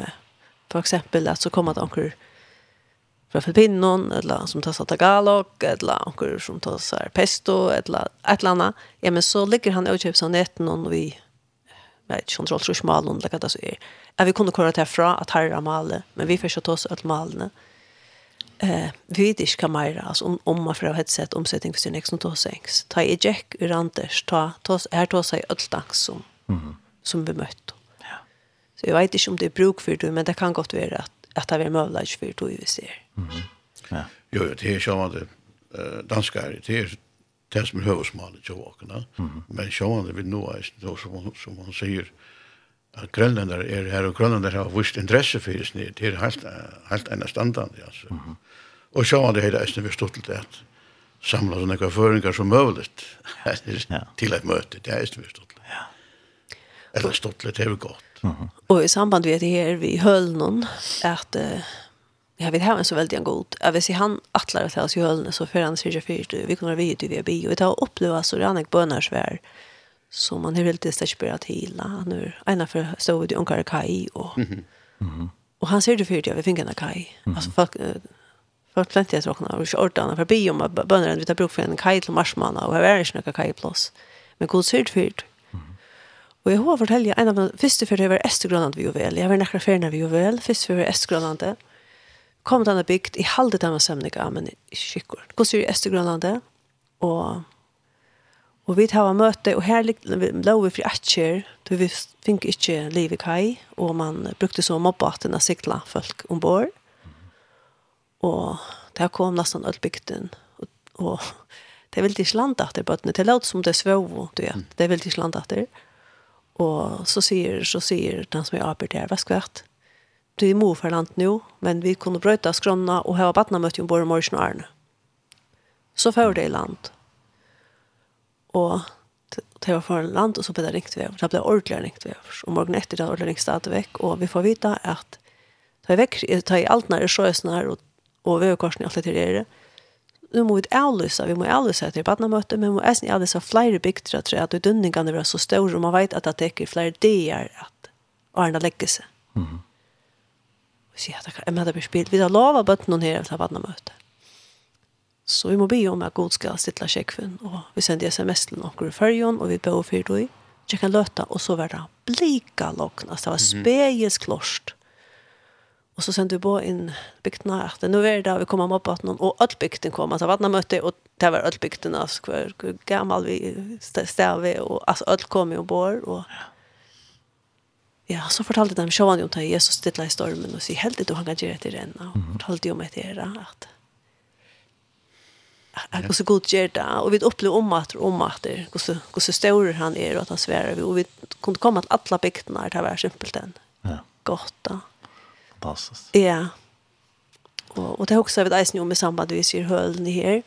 For eksempel at så kommer det anker fra Filippinon, eller som tar seg tagalog, eller anker som tar seg pesto, eller et eller annet. Ja, men så ligger han og kjøper seg netten og vi vet ikke, kontroll tror ikke malen, eller hva det så er. Ja, vi kunne kåre til fra at her er malen, men vi får ikke ta oss alle malene. Eh, vi vet ikke hva mer, altså om, om man får ha headset, omsetning for sin ekstra tåsengst. Ta i Jack Uranters, ta, ta, her ta seg alt dags som mm -hmm som vi møtte. Ja. Så jeg vet ikke om det er bruk for det, men det kan godt være at, at det er mulig for det vi ser. Mm -hmm. ja. Jo, det er sjående uh, danskere, det er det som er høvesmålet til åkene, mm -hmm. men sjående vi nå er det som, som man sier, at grønlander er her, og grønlander har vist interesse for det, det er helt, helt ene standande, altså. Mm -hmm. Og sjående er det eisne vi stod til det, at samla sånne føringar som møvlet til et møte, det er eisne vi stod eller stottligt det är gott. Mm -hmm. Och i samband med det här vi höll någon att uh, jag vet här en så väldigt god. Jeg vil si han atler til oss i høllene, så før han sier fyrt vi kommer vi ut i vi tar och ta uppleva så ranek bønnersvær, så man har helt stabilt hela nu ena för stod i onkar kai och mm -hmm. og och han sier det fyrt ja, vi fingarna kai. Mm -hmm. Alltså folk uh, För plenty att råkna och skjortan förbi om bönderna vi tar bruk för en kai till marsmanna och här är det inte några kajplås. Men god syrt fyrt. Og jeg har fortalt en av de første før jeg var Østergrønland vi jo vel. Jeg var nekker ferien vi jo vel. Første før jeg var Østergrønland. Kom til denne bygd. Jeg halde dem av sømninger, men ikke skikker. Gå til Østergrønland. Og, og vi tar møte. Og her lå vi fri atjer. Da vi fikk ikke liv i kai. Og man brukte så mobbaten av sikla folk ombord. Og det kom nesten alt bygden. Og, og det er veldig slant etter bøttene. Det låter som det svøv, du vet. Det er veldig slant etter. Mm Och så sier, så sier den som är arbetar vad ska det? mor for land nu, men vi kunde brøyta skrona och ha badna mött jo både morgen og arne. Så för det i land. Och det var for land och så ble det ringt vi. Det ble ordentlig ringt vi. Og morgen etter det ordentlig ringt stadig vekk. Och vi får vita att ta i vekk, ta i allt när det sjösnar og, och vi har korsen i alt det nu må vi avlysa, vi må avlysa etter badnamøte, men vi må eisen avlysa flere bygter, tror jeg, at uddønningene er så store, og man vet at det teker flere dager at årene legger seg. Mm -hmm. Og sier at jeg mener det blir spilt. Vi har lova bøtten her til badnamøte. Så vi må be om at god skal stille sjekkfunn, og vi sender sms til noen i fyrjon, og vi bør fyrt og i, Jeg kan løta, og så var det blika lokna, så det var spegelsklorst. Och så sen du bara in bygdna att nu är det där vi kommer upp att någon och all bygden kommer så vattna möte och det var all bygden alltså hur gammal vi stäve och alltså all kommer och bor och Ja, så fortalte de sjåan jo til Jesus stilla i stormen og sier heldig du han kan gjøre etter renna. Og fortalte jo meg til dere at at hvordan god gjør det. Og vi opplever om at om at hvordan stor han er og at han sverer. Og vi kunne komme til alle bygdene her til å være simpelt enn. Ja. Godt da fantastiskt. Ja. Och, och det har också varit eisen med samband sambandvis i hölden här.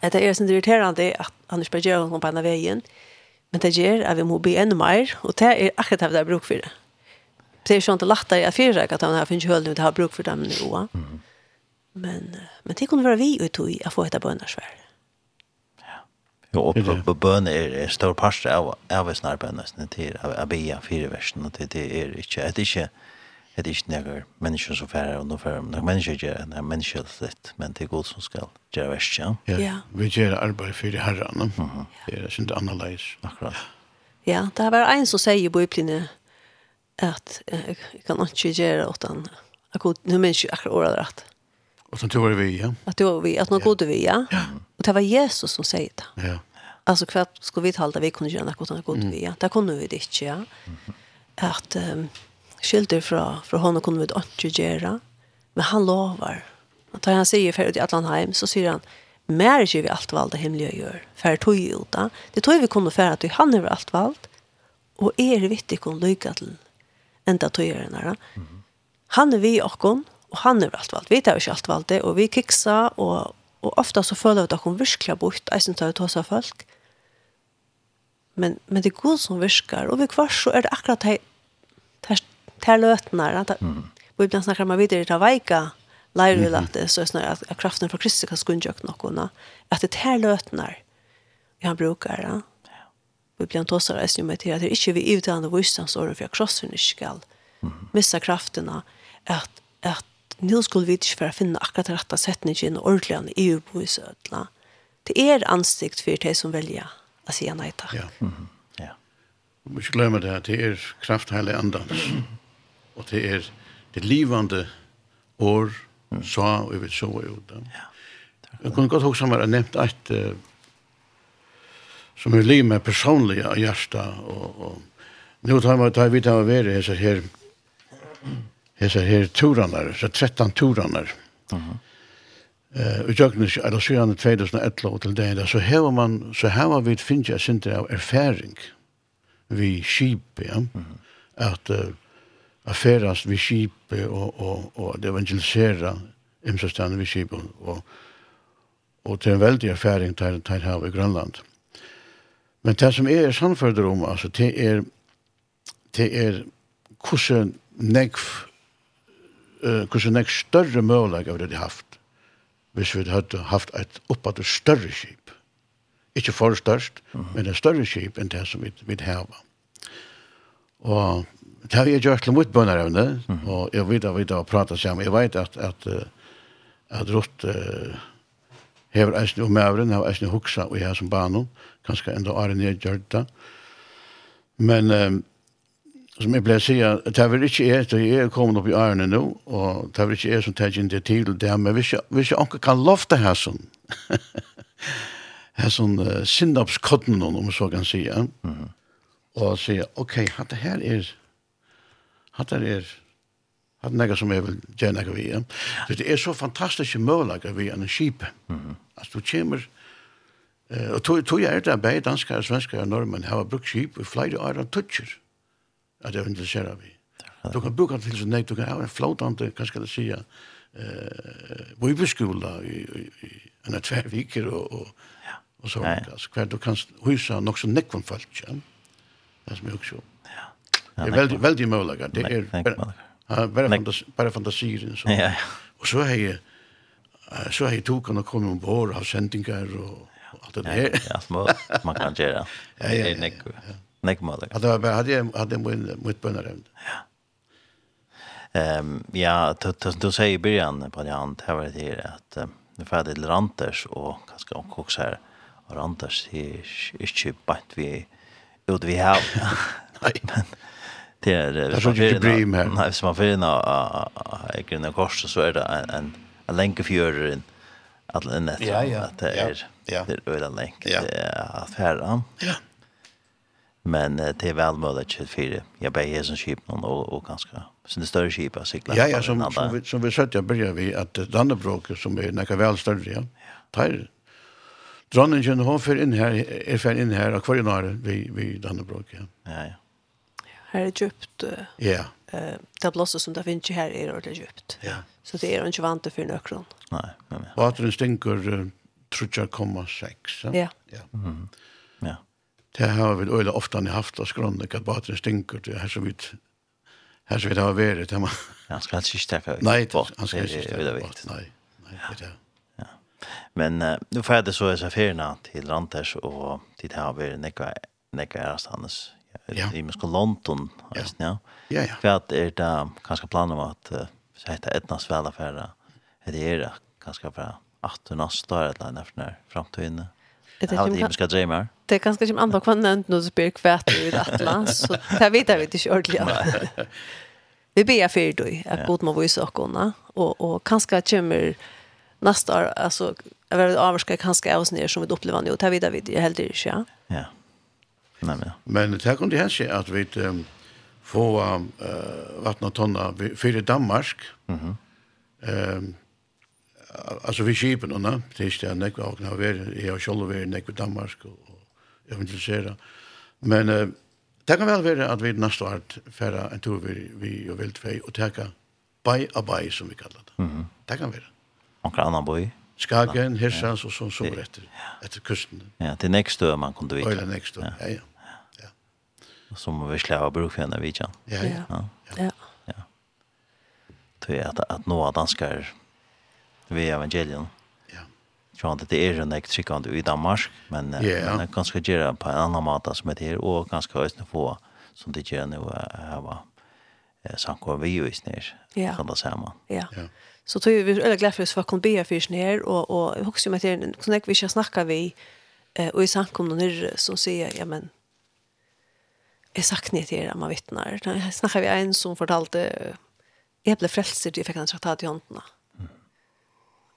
Att det är sånt irriterande att Anders Berger och på ena vägen. Men det gör att vi måste bli ännu mer. Och det är akkurat det vi har bruk för det. Det är ju inte lättare att fyra att han har finns hölden och det har bruk för dem nu. Mm. Men, men det kunde vara vi och tog att få ett bönnarsvärd. Jo, och på på bön är er stor parst av, av snarbøn nesten til av be fyra versen, och det, det er ikke, det är inte Det er ikke noen mennesker som færre, og nå færre noen mennesker gjør enn er menneskelig, men det er god som skal gjøre verst, ja? Ja, vi gjør arbeid for herren, mm det er ikke annerledes. Akkurat. Ja, det har vært en som sier i bøyplinje at jeg kan ikke gjøre åt han, akkurat, nå jeg akkurat ordet rett. Og så tror vi, ja? At det var vi, at nå gode vi, ja? Og det var Jesus som sier det. Ja. Alltså kvart skulle vi tala vi kunde göra något annat gott vi. Ja. Det kunde vi det inte, ja. Att um, skilder fra, fra henne kunne vi ikke gjøre, men han lover. Og da han sier ferdig til Atlanheim, så sier han, mer ikke vi alt valda det himmelige gjør, ferdig tog i Ulta. Det tog vi kunne ferdig til han er alt valg, og er vittig kunne lykke til enda tog gjøre henne. Han er vi og og han er alt valt. Vi tar ikke alt valt det, og vi kiksa, og, og ofte så føler vi at hun virkelig har bort, jeg synes det er hos folk. Men, men det er god som virker, og vi kvar så er det akkurat det, det tar løtene. att mm. vi ibland snackar man videre til veika, lära vi att det så er snarare at kraften fra Kristus kan skunda och något att det tar lötnar han brukar ja vi blir antossar är ju med till att ikke vi utan det visst så för krossen skall missa krafterna at, at nu skulle vi ikke for å finne akkurat rette sättningen och ordligen i EU-boisödla. Det er ansikt for de som velger å si nei takk. Ja. Mm -hmm. ja. Vi må ikke glemme det här, det er kraft hele andans. Mm -hmm og det er det livande år, mm. så, og vi vet så var det. Ja. Jeg kunne godt huske meg, jeg nevnte et uh, som er liv med personlige hjertet, og, og nå tar vi tar jeg vidt av å være hese her, hese her turene, så 13 turene. Uh -huh. Uh, og jøkken, eller gjerne 2011 til det, så har man, så har vi finnet jeg sinter av erfaring vi skipet, ja, mm -hmm. at uh, affärast vi kipe og, og, og det evangelisera imsastane vi kipe og, og til en veldig erfaring til, til her i Grønland. Men det som er samförder om, altså, det er, det er hvordan nekv uh, kursen nekv större möjlighet av det de haft hvis vi hadde haft et oppad større skip. Ikke for størst, men et større skip enn det som vi, vi hava. Og det har jeg gjort til mot bønnerevne, mm. og jeg vet at vi da prater sammen. Jeg vet at, at, at Rott uh, hever eisen om mævren, hever eisen huksa og jeg som banon, kanskje enda åren jeg gjør det. Men um, som jeg ble sier, det er vel ikke jeg, det er kommet opp i årene nå, og det er vel ikke jeg som tar inn det til det, men hvis jeg, hvis jeg ikke kan lofte her sånn, her sånn uh, sinnapskodden, om så kan si, mm. og sier, ok, det her er hatt er hatt nega som jeg vil gjøre nega vi. Så det er så fantastiske mølager vi enn skip. Mm -hmm. Altså, du kommer, uh, og tog jeg er det bare danskere, svenskere og nordmenn har brukt skip i flere år og tutsjer, at det interesserer vi. Du kan bruka til så nek, du kan ha en flotande, hva skal jeg si, eh, bøybeskola i, i, i en av tverviker og, og, og så, hver du kan hysa nok så nekkvun folk, ja. Det som jeg også Ja, Det är veldig, veldig mulig. Det nek, er bare, är bara fantasi, bare fantasier så. Ja. Og så har jag så har jeg tog kan komme ombord ha av og, og alt det der. Ja, små man kan göra. Ja, ja. ja. Nek mulig. Ja, det Nick. Nick möjligt. Att jag hade hade mot bönare. Ja. Ehm ja, du säger i början på det han det var det här att det färdigt Ranters och kanske också här Ranters är inte bant vi ut vi har. Nej. Men det er det är ikke brim her nei, hvis man får in i gröna korset så er det en en en lenke länk för at det er nett Ja, ja. at Det er ja. det er är öla ja. Det är affären. Ja. Men det är väl möjligt att fyra. Jag ber som skip noen og, og ganske så det større skip att cykla. Ja, ja, som som vi som vi sett jeg begynner vi at Dannebroket som er näka vel større Ja. Tar Dronningen hun för inn her, er för inn her, og hver i vi vi Dannebroke. Ja, ja här är djupt. Ja. Eh, det blåser som det finns här är det djupt. Ja. Så det är inte vant för nökron. Nej, nej. Och det stinker trutjar komma sex. Ja. Ja. Mm. Ja. Det har vi öle ofta ni haft oss grundligt att bara det stinker det här så vitt här så vitt har varit det man. Han ska inte stäcka. Nej, han ska inte stäcka. Nej. Nej, det är Men uh, nu får jag det så i affärerna till Ranters och till det har vi nekva, nekva ärastannes ja. i minst London, ja. ja. Ja, ja. För att är det kanske planer om att så heter Ednas välfärd. Det är det ganska för Att du nästa år eller när för framtiden. Det är ju ska dreamer. Det är ganska som andra kvar nämnt nu så blir kvärt i Atlas så där vet jag inte ordentligt. Vi ber för dig att god må visa och och och kanske kommer nästa år alltså jag vet avskräck kanske avsnitt som vi upplever nu. Det vet jag det helt det ja. Ja. Nej, men. men det här kunde hända att vi um, få um, uh, vattna tonna för Danmark. Mm -hmm. um, alltså vi skipen och när det är det näck och när vi är och själva vi näck i Danmark och, och evangelisera. Men uh, det kan väl vara att vi nästa år färra en tur vi vi och vill två och täcka by a by som vi kallar det. Mm. Det kan vara. Och kan annan boy. Skagen, Hirsans och så så rätt efter kusten. Ja, det nästa man kunde veta. Ja, det nästa. Ja, ja som vi skulle ha bruk för när vi kan. Ja. Ja. Ja. Ja. Det är att att några danskar vi evangelien, Ja. Tror inte det är en extra i Danmark, men yeah. men ganska göra på en annan måte som det är och ganska ösna få som det gör nu här va. Eh sankor vi ju isner. Ja. Kan det samma. Ja. Ja. Så tog vi är glada för att vi kan be för oss ner och och också med det kunde vi ska snacka vi eh och i samkomna nere, som säger ja men jeg sakner til det man vittnar. Jeg snakket vi en som fortalte jeg ble frelser til jeg fikk en traktat i håndene.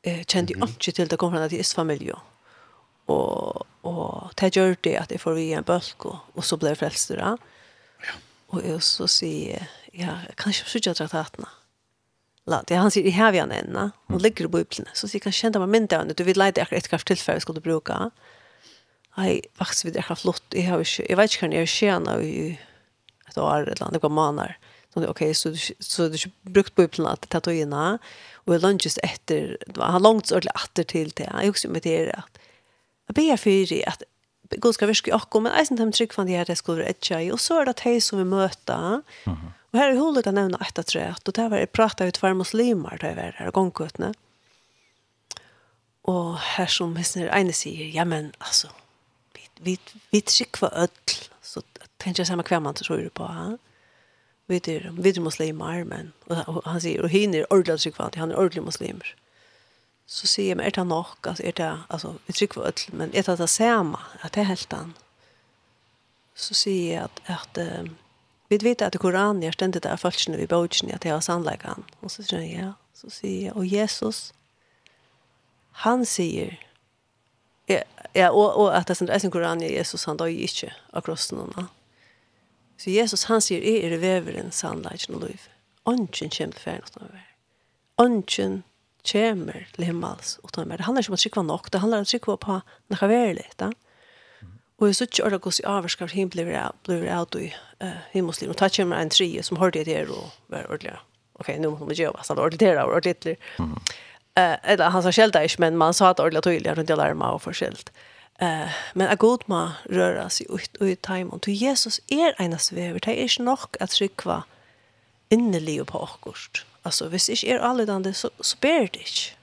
Jeg kjente jo ikke til det kom fra en ateist familie. Og, og det gjør det at jeg får vi en bølg, og, så ble jeg frelser da. Ja. Og jeg så sier, ja, kan jeg ikke sitte traktatene? La, det han sier, i har vi han enda, og ligger i bøyblene. Så sier jeg, kan kjente meg mindre, du vil leide akkurat et kraft tilfelle vi skulle bruke. Ja Nei, faktisk vet jeg ikke flott. Jeg, har ikke, jeg vet ikke hva jeg tjener i et år eller annet, det går måneder. Så det, ok, så, så det ikke brukt bøyplene at det tatt og inna. Og jeg lønner just etter, han langt ordentlig atter til det. Jeg husker med det at jeg ber for at god skal virke i akko, men jeg synes de trygg for at her det skulle være etja i. Og så er det de som vi møter. Mm -hmm. Og her er hodet jeg nevner etter tre, og det var jeg pratet ut for muslimer da jeg var her, og gongkøtene. Og her som hessner ene sier, ja, men altså, vi vi tryckva öll så tänker jag samma kväll man tror på ha Vi det vi det muslimer men han säger och hinner ordla tryckva han är ordlig muslimer. Så säger men är det nog alltså är det alltså vi tryckva öll men är det det samma att det är helt an. Så säger jag att att vi vet att Koranen är ständigt där falskna vi bogen att det är sannläggande. Och så säger jag så säger jag och Jesus han säger Ja, og, og at det er en koran i Jesus, han døg ikke av krossen henne. Så Jesus, han sier, jeg er veveren, sannleggen og liv. Ånden kommer til ferien uten å være. Ånden kommer til himmels uten å være. Det handler ikke om å trykke nok, det handler om å trykke på noe verlig. Da. Og jeg synes ikke ordet gås i avvarskap, him blir blir av i himmelsliv. Og da kommer en trie som hørte det her og var ordentlig. Ok, nå må vi gjøre hva, så det var ordentlig her og ordentlig. Mm. Eh, eller han sa skälta ish, men man sa att ordla tydliga runt jag med och förskilt. Eh, men a god ma röra sig ut och i time och till Jesus är ena svever. Det är inte nog att tryckva innerlig på akkurst. Alltså, hvis ikke er allidande, så, så ber det ikke.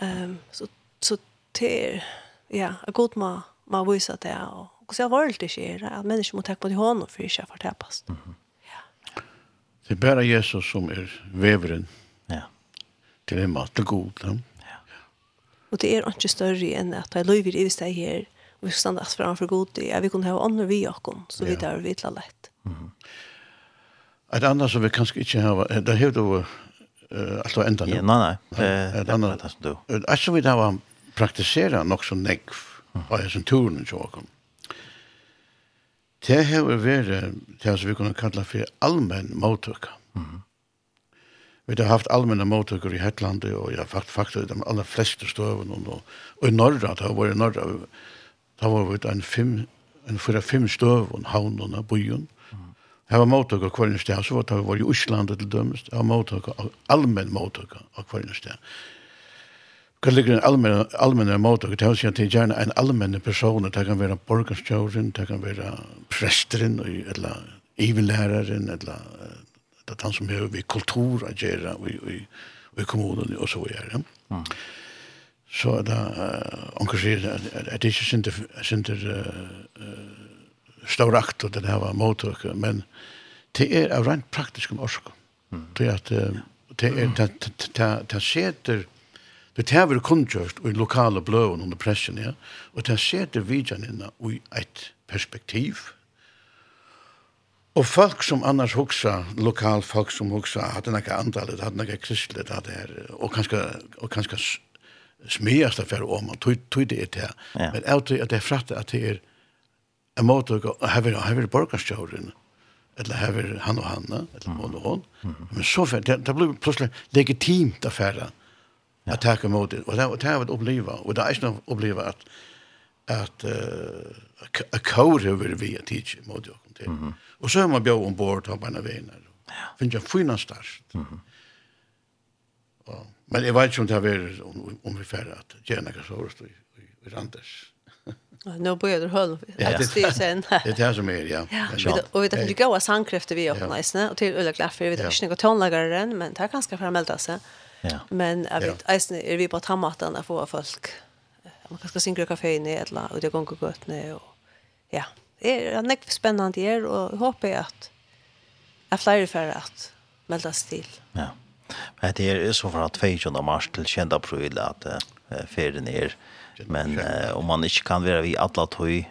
Um, så, så det ja, a god ma, ma vise det, og Och så jag var lite kär att människor må tenke på honom för jag får tappas. Mhm. Ja. Det er bare Jesus som är veveren. Ja til en mat til god. Ja. Og det er ikke større enn at jeg løyver i hvis det er her, og vi skal stande framfor god, ja, vi kunne ha andre vi og så vi tar vi til lett. Et annet som vi kanskje ikke har, det har du uh, alt å enda nå. Nei, nei, nei. Et annet, et som vi da var praktisera nok som negv av hessen turen til åkken. Det har vært det som vi kunne kalla for allmenn måttøkka. Mm -hmm. Vi har haft allmänna mottagare i Hetland och jag har fakt faktiskt de allra flesta stöven och, och i norra, det har varit norra, det har varit en fem, en fyra fem stöven, havnarna, byen. Här var mottagare kvar en sted, så var det var i Osland till dömst, var har mottagare, allmän mottagare kvar en sted. Hva ligger en allmenn allmän motor det er å si at det er gjerne en allmenn person det kan være borgarstjären det kan være presteren, eller ivelæreren, eller det er han som har vi kultur å gjøre i, i, i kommunen og så är det. Mm. Så da onkur sier at det ikke sinter, sinter uh, staurakt og det her var mottøk, men det er av rent praktisk om orsko. Det er at det er, det seter, det er tever kundgjørst i lokale bløven under pressen, ja, og det seter vidjanina i et perspektiv, Og folk som annars hugsa, lokal folk som hugsa, hadde nekka andalit, hadde nekka kristlet, hadde her, og kanskje, og kanskje smiast af fyrir om, og tog det til her. Ja. Men av til at det er fratt at det er en måte å hever, hever borgarstjåren, eller hever han og hanna, eller hon og hon. Men så fyrir, det, det blir plutselig legitimt af fyrir at takka mot det, og det har vært oppliva, og det er ikke noe oppliva at at uh, a kår over vi at tidsi mot jo til. Mm -hmm. Og så har man bjør ombord, og bare vener. Ja. Finns jeg fina størst. Mm -hmm. og, men jeg vet ikke om det har vært om, om vi færre at gjerne kan sove stå i, i, i Randers. Nå börjar du höll. Ja, det är sen. Det er det som er, ja. ja. Och vi vet att det går sangkrefter vi öppnar nästan. og til Ulla Glaffer, vi vet inte vilka tonlagare den, men det er ganske for å melde seg. Ja. Men jag vet, nästan er vi på tammaten hammaten få folk. Man kan skal synge kafé inne i ett land, det går inte og ja. Ja er nekk spennende her, og jeg håper at jeg flere for at meldes til. Ja. Men det er så fra 22. mars til 20. april at uh, ferien er, men uh, om man ikke kan være vi alle tog,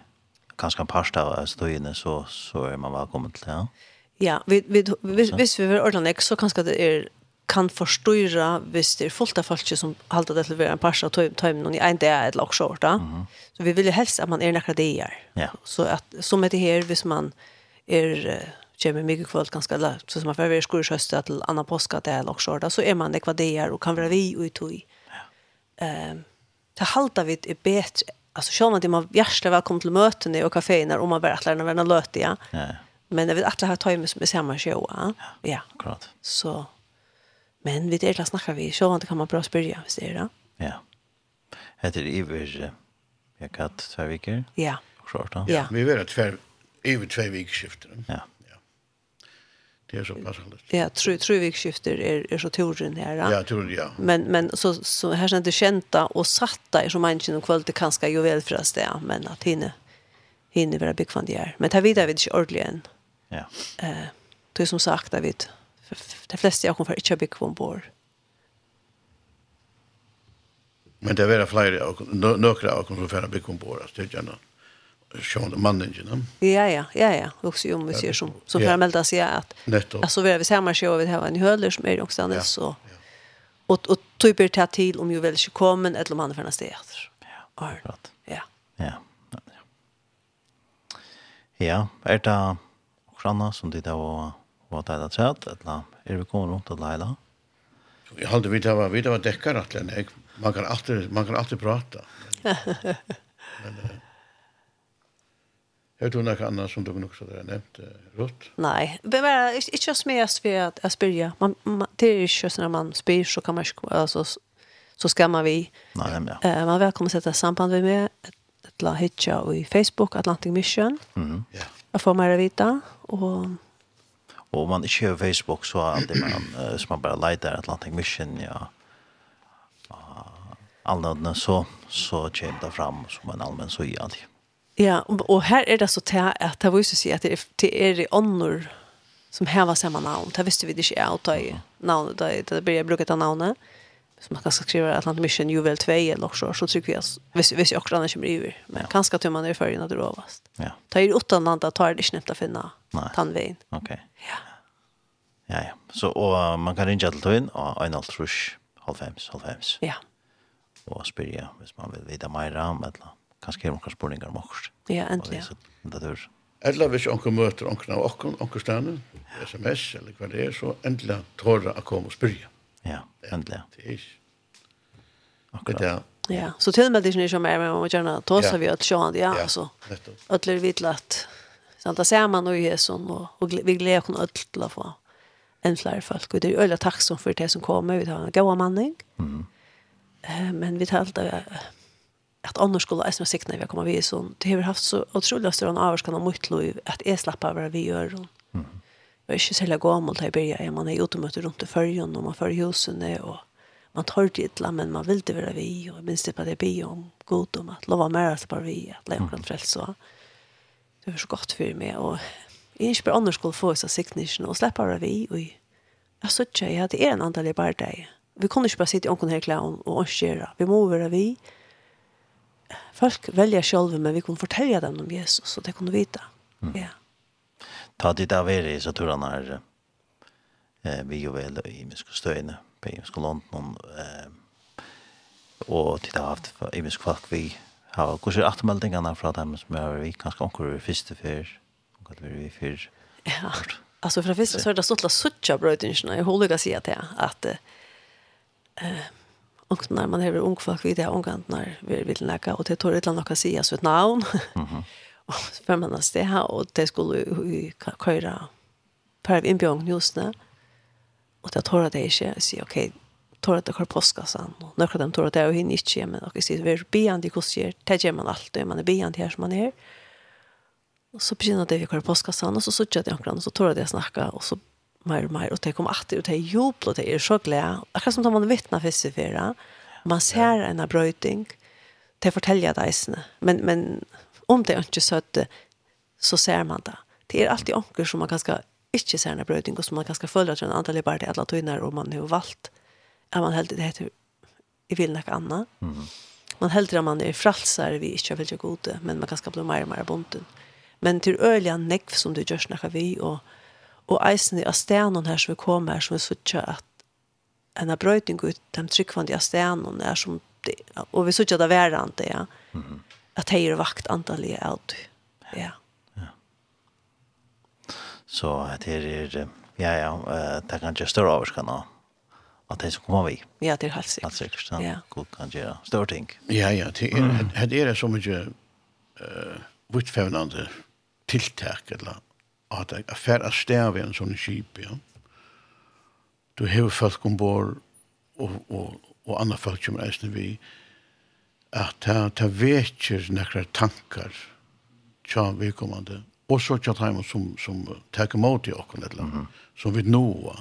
kanskje en par av støyene, så, så er man velkommen til det, ja? Ja, vi, vi, hvis, hvis vi vil ordne det, så kanskje det er kan förstå hvis det er fullt av folk som håller det til å være en par passa tajmen och inte är ett lock short då. Så vi vil jo helst at man er är det dagar. Ja. Så at, som det her, hvis man är kommer mye kvöld ganske lätt så som man får skulle skösta til annan påska det eller også, short så er man det kvar og kan være vi og och tog. Um, det halta vi er bedre. Altså, selv om det er man hjertelig velkommen til møtene og kaféene, om man vill att lära vara løte, Ja. ja. Men det vill att ha tajmen som er samma show. Ja. Ja. Klart. Så Men vi det snackar vi så vant kan man bra spyrja, visst är det? Ja. Heter det iver jag katt två veckor? Ja. Skjorta. Ja, vi vet att två iver två veckor skiftar. Ja. Ja. Det är så pass. Ja, tror tror vi skiftar är är så turen här. Ja, tror ja. Men men så så här sen det kända och satta är så människan och kvällte kanske ju väl för oss men att hinne hinne vara big fan det är. Men det vidare vid ordligen. Ja. Eh, det är som sagt David de fleste jag kommer ikke å bygge bor. Men det er veldig flere, nøkere av som fra bygge ombord, altså det er gjerne sjön mannen genom. Ja ja, ja ja, också ju om vi ser som som ja. förmelda sig att alltså vi vill samma show vi har en höller som är också annars så. Och och typer ta till om ju väl ska komma eller om han förna steg. Ja. Ja. Ja. Ja, är det också som det där var på at det er træt, eller er vi kommet rundt til Leila? Jeg halte vidt av vidt av att at jeg, man kan alltid, man kan alltid prata. Men, jeg tror noe annet som du nok så där nevnt, Rutt? Nej, det var inte smest ved att jeg spyr, man, man, det är ju så när man spyr, så kan man ikke, alltså så ska man vi. Nej, ja. Eh, man välkommen sätta samband med mig ett la hitcha i Facebook Atlantic Mission. Mhm. Ja. Jag får mer vita och Og om man ikke har Facebook så er det man, uh, så man bare leiter Atlantic Mission, ja. Uh, Allnödna så, så kommer det fram som en allmenn så i allt. Ja, og her er det så til at det viser seg at det er, det er i ånder som hever samme navn. Det visste vi det er å ta i navnet, da det blir bruka det namnet. Mm som man kanske skriver Atlantic Mission Juvel 2 eller så så tycker vi att vis vis jag också annars blir men kanske att man är för innan det rovast. Ja. Ta i åttan landa tar det snäppt att finna tandvägen. Okej. Okay. Ja. Ja ja. Så och man kan ringa till tön och en altrush halv fem halv fem. Ja. Och spyrja hvis man vill veta mer om eller kanske några spårningar om också. Ja, äntligen. Det där. Eller hvis onkel møter onkel av okken, onkel Stane, sms eller hva det er, så endelig tåre å komme og spyrja. Ja, endelig. Det er ikke. Akkurat. Det er, Ja, så till med det ni som är med om att gärna ta sig vi att sjön det ja alltså. Ödler vitlat. Sant att ser man och Jesus och och vi glädjer kon öll till att få en fler folk och det är ölla tack som för det som kommer ut här. Goda manning. Mm. Eh men vi talade att annars skulle jag snart när vi kommer vi så det har haft så otroligt stor en avskan om mitt liv att är slappa vad vi gör. Mm var ikke særlig gammel da jeg begynte. Man er ute runt rundt i følgen, og man følger husene, og man tar det illa, men man vil det være vi, og jeg minns det på det blir om god, om at lova mer at bare vi, at leie omkring frelse. Det var så godt for meg, og jeg er ikke bare skulle få oss av siktningene, og slipper vi, og jeg så ikke, jeg hadde en antall i bare deg. Vi kunne ikke bare sitte i ånden her klæren og oss. Vi må være vi. Folk velger selv, men vi kunne fortelle dem om Jesus, og det kunne vite. Ja. Mm. Yeah ta det där vi så tror han är eh vi ju väl i misk stöne på i misk London eh och titta haft i misk kvark vi har kanske återmeldingarna från dem som är vi kanske onkel första för och det vi för ja alltså för första så är det så sucha brödingarna jag håller att säga till att eh Och när man har ung folk vid det, ung när vi vill lägga, och det tar ett land att säga så ett namn så får man det här och det skulle köra per inbjörn just nu. Och det tar det inte. Jag säger okej, tar det kvar påskassan. Och när de tar det och hinner inte men och så är beande kostjer. Det gör man alltid. Man är beande här som man är. Och så begynner det vi kvar påskassan och så sitter jag omkring och så tar det snacka och så mer och mer och det kommer åter och det är jubel och det är så glädje. Akkurat som man vittnar för sig för Man ser en bröjting. Det fortäljer det Men, men Om det inte så att så ser man det. Det är alltid onkel som man kanske inte ser när bröding och som man kanske följer at den andre bara til alla tøyner, och man har valt at man helt det heter i vil något annat. Mm. Man helt at man är fralsar vi inte vill gjøre gode, men man kanske blir mer och mer bunden. Men till öliga neck som du gör snacka vi, och och eisen i astenen här som vi kommer som vi sier att en av brøyting ut de tryggvande astenen er som det, og vi sier at det er verandre, ja. Mm att det är vakt antalet allt. Ja. Ja. Så det är ja ja, det kan ju större avskan då. Att det som kommer vi. Ja, det är helt säkert. Helt säkert. Ja. God kan göra större ting. Ja ja, det är det är så mye eh vittfävnande tiltak, eller att affära stäv en sån skip, ja. Du har folk ombord och och och andra folk som reisende vi. Eh at ta ta vekjer nekra tankar tja vekomande og så tja taim som som tek mot i okkun eller mm -hmm. som vi nå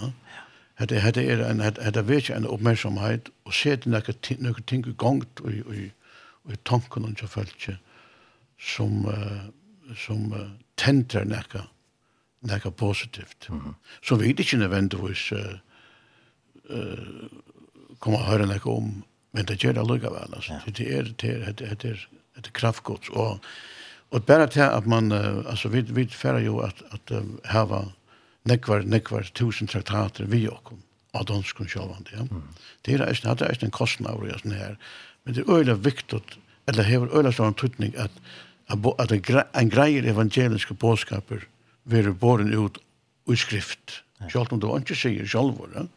ja det hade er en hade vekjer en uppmärksamhet og set nekra nekra ting gongt og og og tanken og følge som uh, som uh, tenter nekka nekka positivt mm -hmm. så vi ikke nødvendigvis uh, uh, kommer å høre nekka om men det gjør det allikevel, altså. Det er, det er, det er, det er, det er kraftgods, og, og bare til at man, altså, vi, vi færre jo at, at um, hava nekvar, nekvar tusen traktater vi okkom, av danskun sjåvande, ja. Mm. Det er eisen, det er eisen en kostnad, ja, sånn her, men det er øyla viktig, eller hever øyla sånn trytning, at, at, at en greier evangeliske påskaper, være båren ut i skrift, ja. sjálvt om det var ikke sier sjálvor, ja.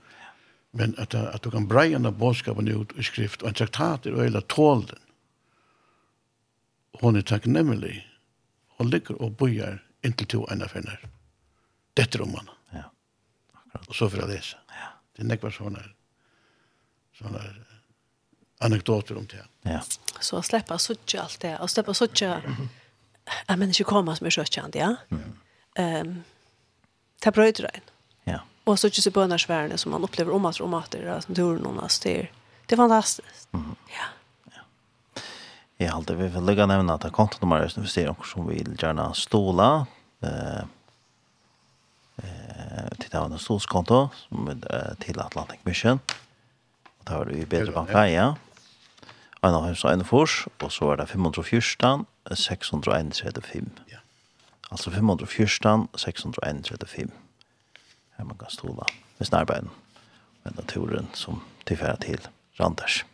Men at, at du kan breie av bådskapen ut i skrift, og en traktat er øyla tålen. Hon er takknemlig, og ligger og bojar inntil to ene finner. Dette om henne. Ja, akkurat. Og så for å lese. Ja. Det er nekvar sånne, sånne anekdoter om det. Ja. Så å slippe å suttje alt det, å slippe å suttje at mennesker kommer som er søttjende, ja? Mm. Um, ta brøyder en. Ja Och så tjus i bönarsvärden som man upplever om att om att det är dörrarna styr. Det är fantastiskt. Mm. Ja. Jag har alltid vill lägga nämna att kontonummer är vi ser också som vill gärna stola. Eh eh titta av en stolskonto som är till Atlantic Mission. Och där har vi bättre banka, ja. En av så en fors, och så är det 514 635. Ja. Alltså 514 635 här man kan stola med snarbeiden med naturen som tillfärd till Randers.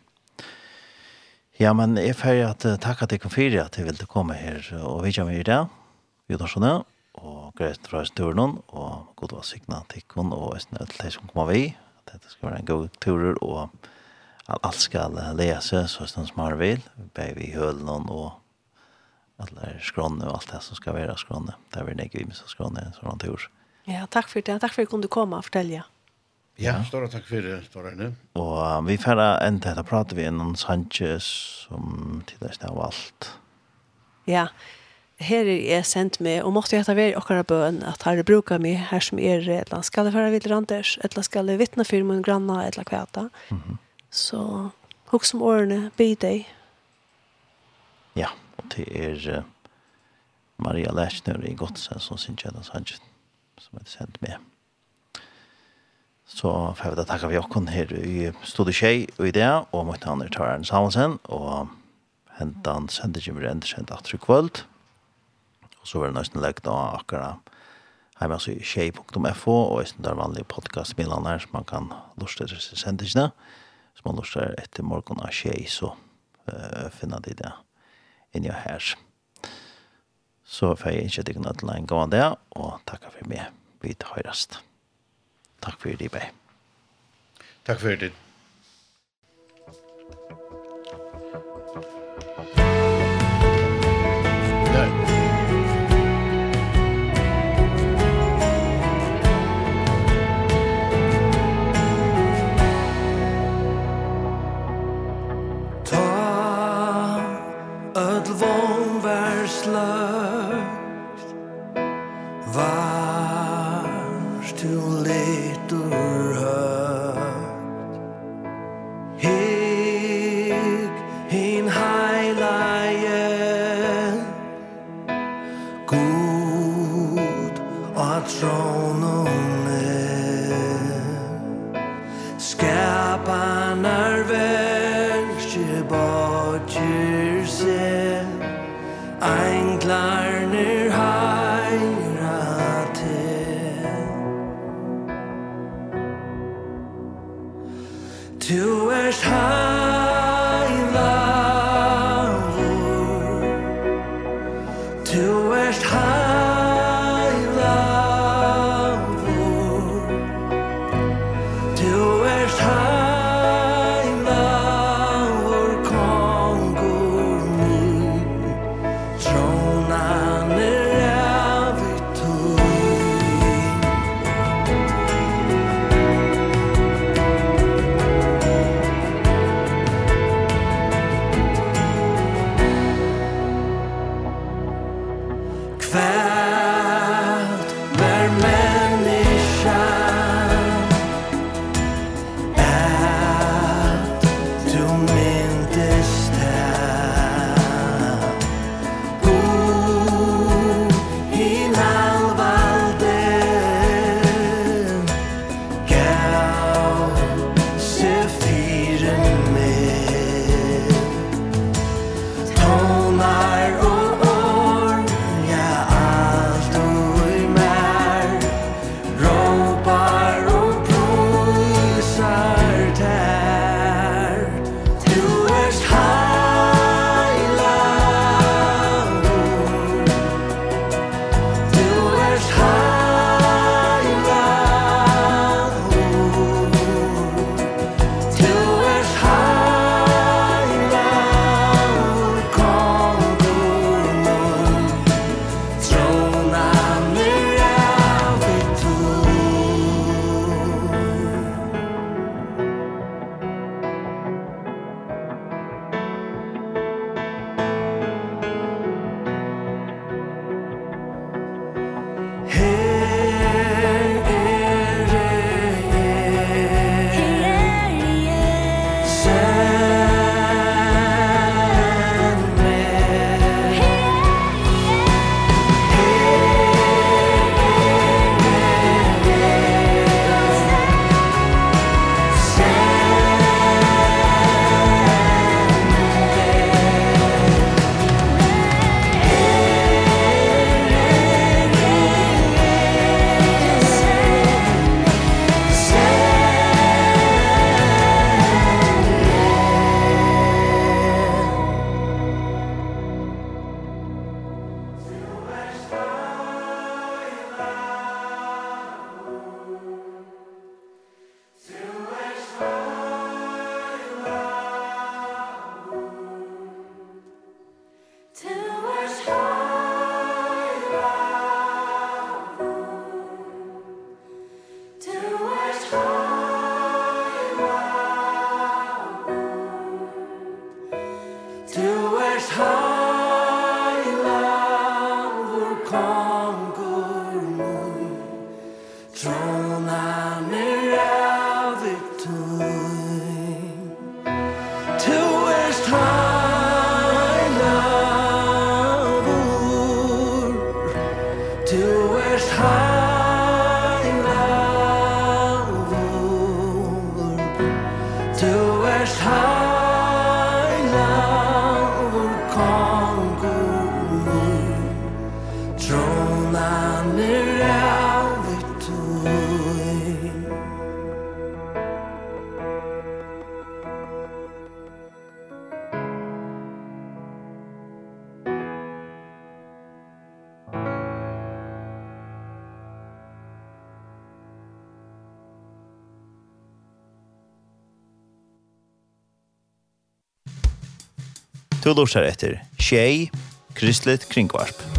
Ja, men jeg er ferdig at uh, takk at jeg kom fyrir at jeg ville komme her og vidtja meg i det, sånn, og greit fra turen, og god var signa tikkun, og jeg snøy til deg som kommer vi, at dette skal være en god turer, og alt skal lese, så snøy som har vil, bei vi hølen og alle skrånne, og alt det som skal være skrånne, det er vi nekker vi med skrånne, sånn tur. Ja, takk for det. Takk for at du kunne komme og fortelle. Ja, ja. stora takk for det, Torreine. Og um, vi færre enda etter prater vi innan Sanchez som tidligst av alt. Ja, her er jeg sendt med, og måtte jeg ta ved okkara bøn at her er bruka mi, her som er etla skal jeg fære videre Anders, etla skal jeg vittne for min granna, eller kvæta. Mm -hmm. Så hukk som årene, be deg. Ja, og det er uh, Maria Lechner i Godsen som synes jeg den Sanchez som er sendt med. Så får vi da takke vi okken her i Stodiskjei Tjei og i det, og mot han er Taren Samuelsen, og hentet han sendte ikke mer enn sendt at kvöld. Og så var det nesten lagt da akkurat heima så tjei.fo, og i stedet er vanlige podcastmillene her, som man kan luste til sendtisene. Så man luster etter morgen av tjei, så uh, finner de det inni her. Ja. Så får jeg ikke tykke til en gang dag, og takk for meg. Vi tar høyrest. Takk for det, Bey. Takk for det. Nei. love Du er her. Du lurer etter Tjei, Kristelig Kringvarp.